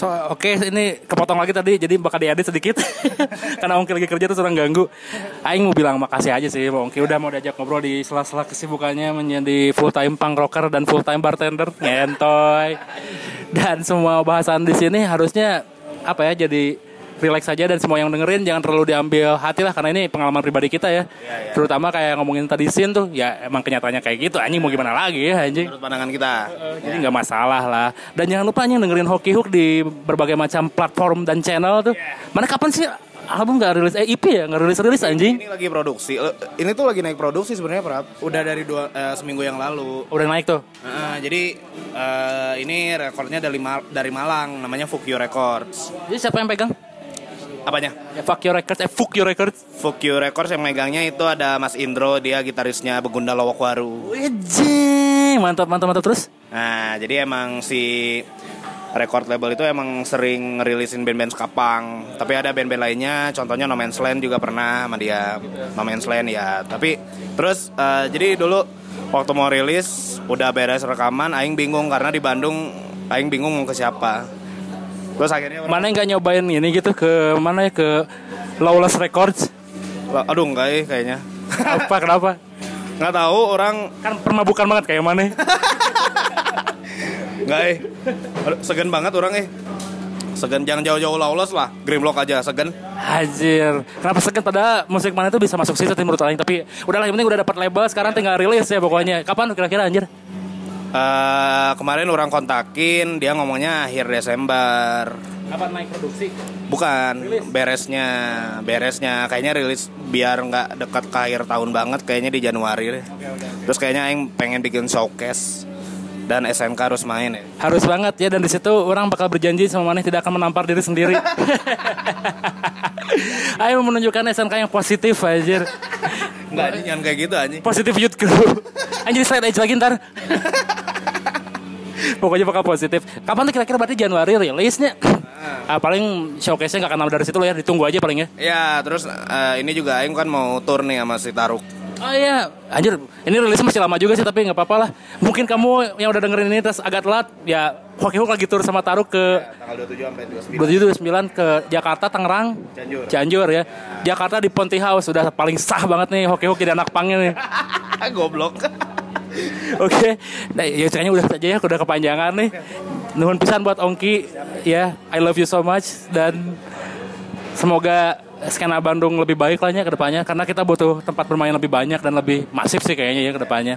So, oke ini kepotong lagi tadi jadi bakal diedit sedikit [LAUGHS] karena Ongki lagi kerja terus orang ganggu. Aing mau bilang makasih aja sih Ongki udah mau diajak ngobrol di sela-sela kesibukannya menjadi full time punk rocker dan full time bartender ngentoy. Dan semua bahasan di sini harusnya apa ya jadi relax saja dan semua yang dengerin jangan terlalu diambil hati lah karena ini pengalaman pribadi kita ya. Terutama kayak ngomongin tadi sin tuh ya emang kenyataannya kayak gitu anjing mau gimana lagi ya anjing. Menurut pandangan kita. Jadi nggak masalah lah. Dan jangan lupa anjing dengerin Hoki Hook di berbagai macam platform dan channel tuh. Mana kapan sih album nggak rilis? Eh EP ya nggak rilis rilis anjing? Ini lagi produksi. Eh, Ini tuh lagi naik produksi sebenarnya, Prap. Udah dari dua eh, seminggu yang lalu. Udah naik tuh. Nah, jadi eh, ini rekornya dari dari Malang, namanya Fukyo Records. Jadi siapa yang pegang? Apanya? Ya fuck your records, eh fuck your records. Fukyo Records yang megangnya itu ada Mas Indro, dia gitarisnya Begunda Lowokwaru. Wejeng, mantap mantap mantap terus. Nah, jadi emang si record label itu emang sering ngerilisin band-band skapang. Tapi ada band-band lainnya, contohnya No Man's Land juga pernah sama dia. No Man's Land ya. Tapi terus eh, jadi dulu waktu mau rilis udah beres rekaman, aing bingung karena di Bandung aing bingung mau ke siapa. Terus akhirnya orang- Mana yang nggak nyobain ini gitu ke mana ya ke Lawless Records? aduh enggak eh kayaknya. Apa kenapa? [LAUGHS] Nggak tahu orang Kan permabukan banget kayak mana? [LAUGHS] enggak eh. Aduh, Segan banget orang eh. Segan jangan jauh-jauh lawless lah. Grimlock aja segan. Hajir, kenapa segan pada musik mana itu bisa masuk situ menurut Aing tapi udahlah yang penting udah dapat label sekarang tinggal rilis ya pokoknya. Kapan kira-kira anjir? Eh, kemarin orang kontakin dia ngomongnya akhir Desember. Kapan naik produksi? bukan beresnya beresnya. Kayaknya rilis biar nggak dekat ke akhir tahun banget kayaknya di Januari deh. terus kayaknya yang pengen bikin showcase dan SMK harus main ya Harus banget ya dan di situ orang bakal berjanji sama Maneh tidak akan menampar diri sendiri. [LAUGHS] Ayo menunjukkan SNK yang positif anjir. nggak anjing, jangan kayak gitu anjing Positif youth crew. Anjir slide edge lagi ntar. [LAUGHS] Pokoknya bakal positif. Kapan tuh kira-kira berarti Januari rilisnya? Ah, paling showcase-nya gak akan lama dari situ loh ya, ditunggu aja paling ya. ya terus eh, ini juga Aing kan mau tour nih sama si Taruk Oh iya, anjir, ini rilisnya masih lama juga sih tapi nggak apa-apa lah. Mungkin kamu yang udah dengerin ini terus agak telat, ya Hoki Hook lagi tur sama Taruk ke tanggal 27 sampai 29 29 ke Jakarta, Tangerang, Cianjur. Cianjur ya. Jakarta di Ponti House sudah paling sah banget nih Hoki Hook jadi anak pangnya nih. [LAUGHS] goblok [LAUGHS] Oke, nah ya kayaknya udah saja ya, udah kepanjangan nih. Nuhun pisan buat Ongki, ya, I love you so much dan semoga skena Bandung lebih baik lahnya ke depannya karena kita butuh tempat bermain lebih banyak dan lebih masif sih kayaknya ya ke depannya.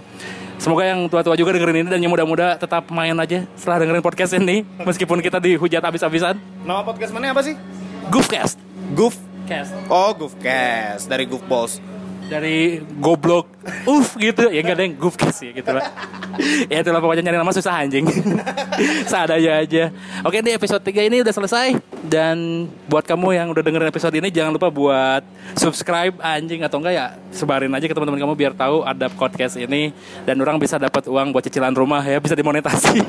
Semoga yang tua-tua juga dengerin ini dan yang muda-muda tetap main aja setelah dengerin podcast ini meskipun kita dihujat habis-habisan. nama podcast mana apa sih Goofcast. Goof. Cast. Oh, Goofcast dari Goofballs. Dari goblok, uff gitu. Ya enggak ada yang goof cast ya gitu lah. ya itulah pokoknya nyari nama susah anjing. [LAUGHS] Seadanya aja. Oke di episode 3 ini udah selesai. Dan buat kamu yang udah dengerin episode ini jangan lupa buat subscribe anjing atau enggak ya sebarin aja ke teman-teman kamu biar tahu ada podcast ini dan orang bisa dapat uang buat cicilan rumah ya bisa dimonetasi. [LAUGHS]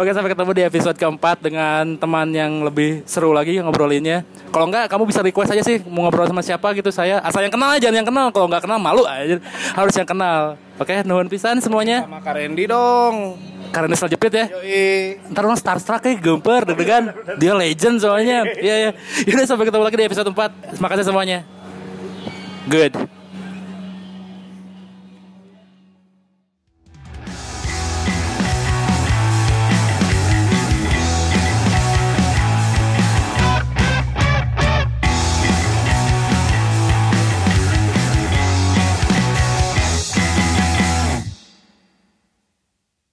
Oke sampai ketemu di episode keempat dengan teman yang lebih seru lagi ngobrolinnya. Kalau enggak kamu bisa request aja sih mau ngobrol sama siapa gitu saya asal yang kenal aja yang kenal kalau nggak kenal malu aja harus yang kenal. Oke nuhun pisan semuanya. Sama Kak Randy dong. Karena Nesla jepit ya. Yoi. Ntar orang starstruck kayak gemper deg-degan. Dia legend soalnya. Iya ya. Yaudah sampai ketemu lagi di episode 4. Terima kasih semuanya. Good.